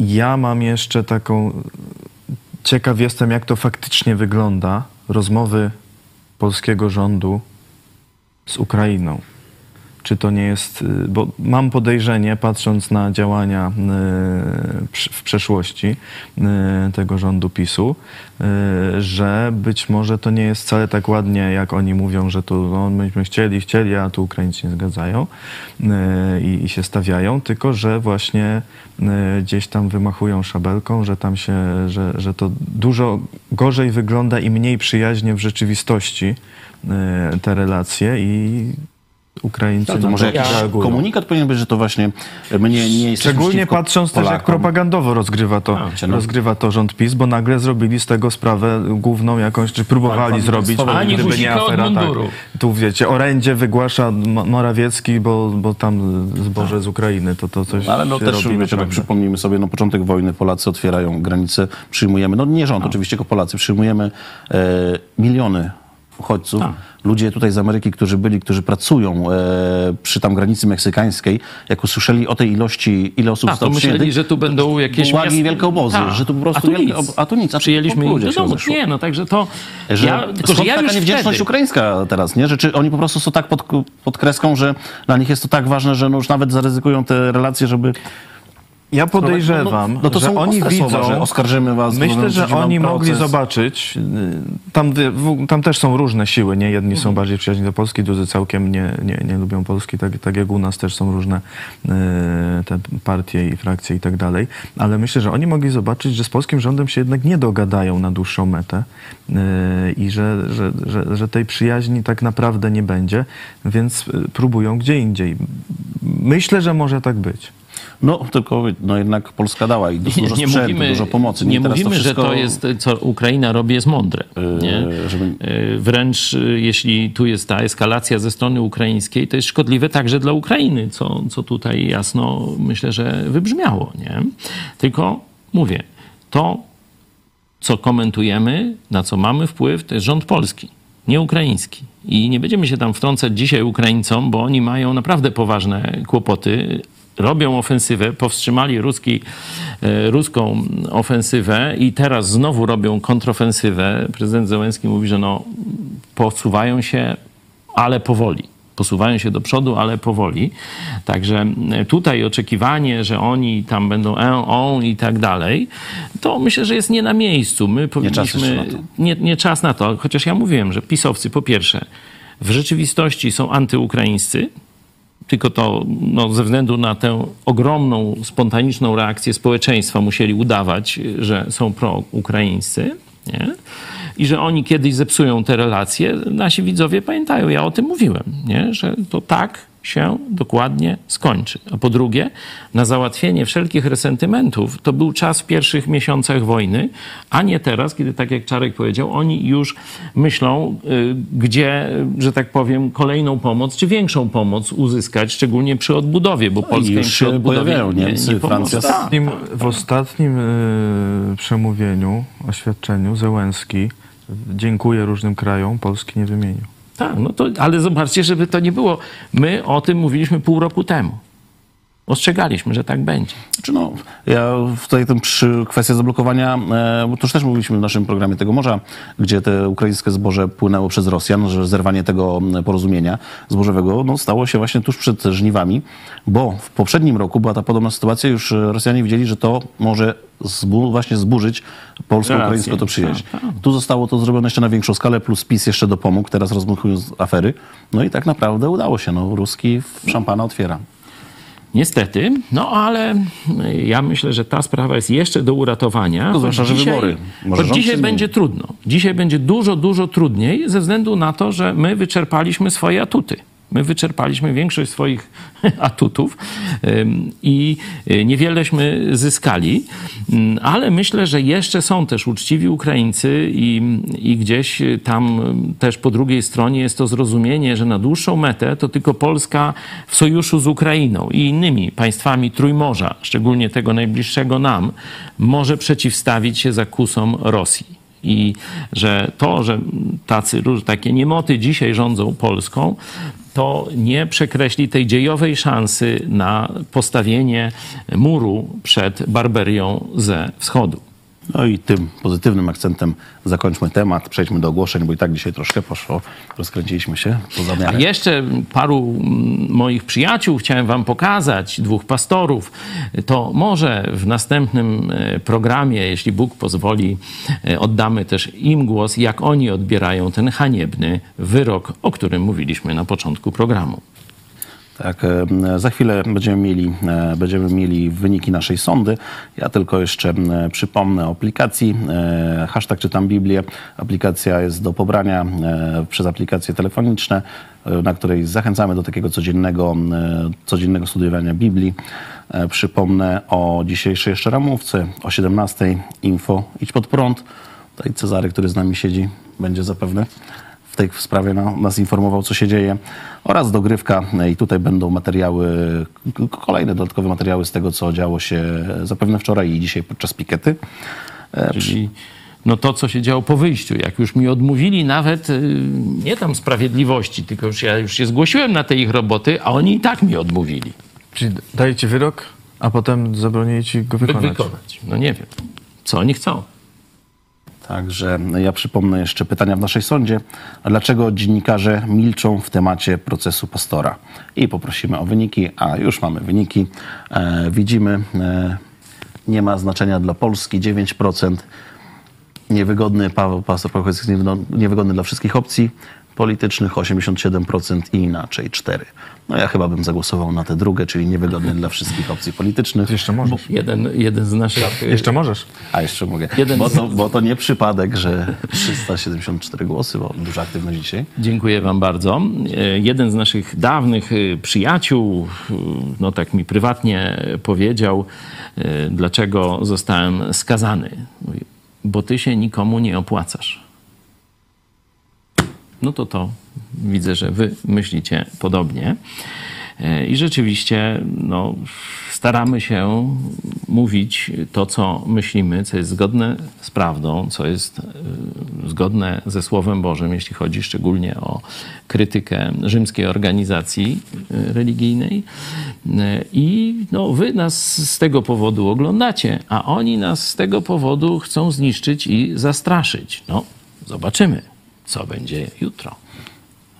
ja mam jeszcze taką ciekaw jestem, jak to faktycznie wygląda, rozmowy polskiego rządu z Ukrainą. Czy to nie jest, y, bo mam podejrzenie, patrząc na działania y, w przeszłości y, tego rządu PiSu, że być może to nie jest wcale tak ładnie, jak oni mówią, że tu no, myśmy chcieli, chcieli, a tu Ukraińcy nie zgadzają i, i się stawiają, tylko że właśnie gdzieś tam wymachują szabelką, że tam się, że, że to dużo gorzej wygląda i mniej przyjaźnie w rzeczywistości te relacje i Ukraińcy No to może jakiś reagują. komunikat powinien być, że to właśnie my nie, nie jesteśmy Szczególnie patrząc też, jak Polakom. propagandowo rozgrywa to, Wiecie, no. rozgrywa to rząd PiS, bo nagle zrobili z tego sprawę główną jakąś, czy próbowali Tak, zrobić, Ani gdyby nie afera. Tak. munduru. Tu wiecie, orędzie wygłasza Morawiecki, bo, bo tam zboże z Ukrainy, to, to coś Ale no się też, robi wiecie, no, naprawdę. przypomnijmy sobie, no początek wojny, Polacy otwierają granice, przyjmujemy, no nie rząd oczywiście, tylko Polacy, przyjmujemy e, miliony uchodźców. Ludzie tutaj z Ameryki, którzy byli, którzy pracują e, przy tam granicy meksykańskiej, jak usłyszeli o tej ilości, ile osób A, to zostało myśleli, przyjętych, że tu będą jakieś miast- wielkie obozy, Tak. że tu po prostu a tu wielkie, nic. a tu nic, a Przyjęliśmy ich do domu. Nie, no także to... Że ja, tylko, że ja taka niewdzięczność wtedy, ukraińska teraz, nie? Że czy oni po prostu są tak pod, pod kreską, że dla nich jest to tak ważne, że no już nawet zaryzykują te relacje, żeby... Ja podejrzewam, no, no to że oni widzą, słowa, że oskarżymy was. Myślę, że oni mogli zobaczyć, y, tam, tam też są różne siły, nie? Jedni są bardziej przyjaźni do Polski, drudzy całkiem nie, nie, nie lubią Polski, tak, tak jak u nas też są różne y, te partie i frakcje i tak dalej, ale myślę, że oni mogli zobaczyć, że z polskim rządem się jednak nie dogadają na dłuższą metę y, i że, że, że, że tej przyjaźni tak naprawdę nie będzie, więc próbują gdzie indziej. Myślę, że może tak być. No, tylko no jednak Polska dała i dużo nie, nie sprzętu, mówimy, dużo pomocy. nie teraz to mówimy wszystko- że to jest, co Ukraina robi, jest mądre. Nie? Yy, Wręcz yy, jeśli tu jest ta eskalacja ze strony ukraińskiej, to jest szkodliwe także dla Ukrainy, co, co tutaj jasno myślę, że wybrzmiało. Nie? Tylko mówię, to co komentujemy, na co mamy wpływ, to jest rząd polski, nie ukraiński. I nie będziemy się tam wtrącać dzisiaj Ukraińcom, bo oni mają naprawdę poważne kłopoty. Robią ofensywę, powstrzymali ruski, e, ruską ofensywę i teraz znowu robią kontrofensywę. Prezydent Zełenski mówi, że no, posuwają się, ale powoli posuwają się do przodu, ale powoli. Także e, tutaj oczekiwanie, że oni tam będą en, on i tak dalej, to myślę, że jest nie na miejscu. My czas powinniśmy... na to. Nie, nie czas na to, chociaż ja mówiłem, że pisowcy po pierwsze w rzeczywistości są antyukraińscy, tylko to no, ze względu na tę ogromną, spontaniczną reakcję społeczeństwa musieli udawać, że są proukraińscy. Nie? I że oni kiedyś zepsują te relacje, nasi widzowie pamiętają, ja o tym mówiłem, nie? że to tak się dokładnie skończy. A po drugie, na załatwienie wszelkich resentymentów to był czas w pierwszych miesiącach wojny, a nie teraz, kiedy, tak jak Czarek powiedział, oni już myślą, y, gdzie, że tak powiem, kolejną pomoc, czy większą pomoc uzyskać, szczególnie przy odbudowie, bo Polska im już przy się odbudowie pojawiają nie, Niemcy, nie. Francja. W ostatnim, w ostatnim e, przemówieniu, oświadczeniu Zełenski dziękuję różnym krajom, Polski nie wymienił. Tak, no to, ale zobaczcie, żeby to nie było. My o tym mówiliśmy pół roku temu. Ostrzegaliśmy, że tak będzie. Znaczy no, ja tutaj ten przy kwestia zablokowania, e, bo to już też mówiliśmy w naszym programie tego morza, gdzie te ukraińskie zboże płynęło przez Rosjan, że zerwanie tego porozumienia zbożowego no, stało się właśnie tuż przed żniwami, bo w poprzednim roku była ta podobna sytuacja, już Rosjanie widzieli, że to może zbu, właśnie zburzyć polsko-ukraińską to przyjaźń. Tak, tak. Tu zostało to zrobione jeszcze na większą skalę, plus PiS jeszcze dopomógł, teraz rozmuchując afery. No i tak naprawdę udało się. No, Ruski w szampana otwiera. Niestety, no ale ja myślę, że ta sprawa jest jeszcze do uratowania. No, zwłaszcza, że wybory. Może dzisiaj będzie trudno. Dzisiaj będzie dużo, dużo trudniej ze względu na to, że my wyczerpaliśmy swoje atuty. My wyczerpaliśmy większość swoich atutów i y, niewieleśmy zyskali, Ym, ale myślę, że jeszcze są też uczciwi Ukraińcy i, i gdzieś tam też po drugiej stronie jest to zrozumienie, że na dłuższą metę to tylko Polska w sojuszu z Ukrainą i innymi państwami Trójmorza, szczególnie tego najbliższego nam, może przeciwstawić się zakusom Rosji. I że to, że tacy takie niemoty dzisiaj rządzą Polską, to nie przekreśli tej dziejowej szansy na postawienie muru przed barbarią ze wschodu. No i tym pozytywnym akcentem zakończmy temat. Przejdźmy do ogłoszeń, bo i tak dzisiaj troszkę poszło. Rozkręciliśmy się poza A miarę. jeszcze paru mm, moich przyjaciół chciałem wam pokazać, dwóch pastorów. To może w następnym e, programie, jeśli Bóg pozwoli, e, oddamy też im głos, jak oni odbierają ten haniebny wyrok, o którym mówiliśmy na początku programu. Tak, e, za chwilę będziemy mieli, e, będziemy mieli wyniki naszej sondy. Ja tylko jeszcze przypomnę o aplikacji. E, Hashtag czytam Biblię. Aplikacja jest do pobrania przez aplikacje telefoniczne, na której zachęcamy do takiego codziennego, codziennego studiowania Biblii. Przypomnę o dzisiejszej jeszcze ramówce, o 17 info Idź pod prąd. Tutaj Cezary, który z nami siedzi, będzie zapewne w tej sprawie na, nas informował, co się dzieje, oraz dogrywka. I tutaj będą materiały, kolejne dodatkowe materiały z tego, co działo się zapewne wczoraj i dzisiaj podczas pikety. E, Czyli no to, co się działo po wyjściu. Jak już mi odmówili nawet y, nie tam sprawiedliwości, tylko już ja już się zgłosiłem na te ich roboty, a oni i tak mi odmówili. Czyli daje ci wyrok, a potem zabronili ci go wykonać. Wykonać. No nie wiem. Co oni chcą? Także ja przypomnę jeszcze pytania w naszej sądzie. A dlaczego dziennikarze milczą w temacie procesu pastora? I poprosimy o wyniki, a już mamy wyniki. E, widzimy, e, nie ma znaczenia dla Polski 9%. Niewygodny, Paweł, pastor Paweł niewygodny dla wszystkich opcji politycznych 87% i inaczej 4. No ja chyba bym zagłosował na tę drugą, czyli niewygodny dla wszystkich opcji politycznych. Jeszcze możesz. Jeden, jeden z naszych... Jeszcze możesz. A jeszcze mogę. Jeden bo, to, bo to nie przypadek, że 374 głosy, bo duża aktywność dzisiaj. Dziękuję Wam bardzo. E, Jeden z naszych dawnych e, przyjaciół, e, no tak mi prywatnie powiedział, dlaczego zostałem skazany. Mówi, Bo Ty się nikomu nie opłacasz. No to to widzę, że Wy myślicie podobnie. E, I rzeczywiście no, staramy się mówić to, co myślimy, co jest zgodne z prawdą, co jest e, zgodne ze Słowem Bożym, jeśli chodzi szczególnie o krytykę rzymskiej organizacji e, religijnej. I no, wy nas z tego powodu oglądacie, a oni nas z tego powodu chcą zniszczyć i zastraszyć. No, zobaczymy, co będzie jutro.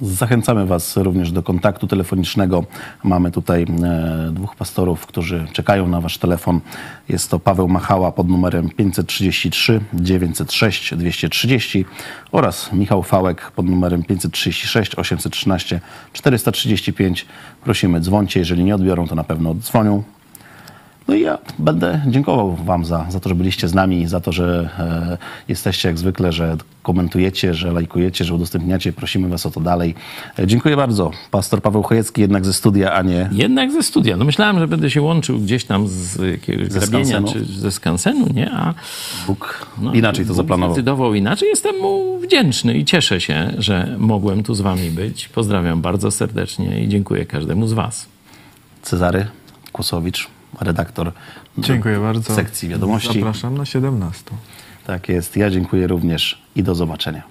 Zachęcamy Was również do kontaktu telefonicznego. Mamy tutaj e, dwóch pastorów, którzy czekają na Wasz telefon. Jest to Paweł Machała pod numerem 533 906 230 oraz Michał Fałek pod numerem 536 813 435. Prosimy, dzwońcie. Jeżeli nie odbiorą, to na pewno oddzwonią. No i ja będę dziękował Wam za, za to, że byliście z nami, za to, że e, jesteście jak zwykle, że komentujecie, że lajkujecie, że udostępniacie. Prosimy Was o to dalej. E, dziękuję bardzo. Pastor Paweł Chojecki jednak ze studia, a nie... Jednak ze studia. No myślałem, że będę się łączył gdzieś tam z jakiegoś Ze grabienia skansenu. czy ze skansenu, nie? A Bóg inaczej to Bóg zaplanował. zdecydował inaczej. Jestem mu wdzięczny i cieszę się, że mogłem tu z wami być. Pozdrawiam bardzo serdecznie i dziękuję każdemu z was. Cezary Kłosowicz, redaktor Dziękuję bardzo. sekcji wiadomości. Zapraszam na 17. Tak jest. Ja dziękuję również i do zobaczenia.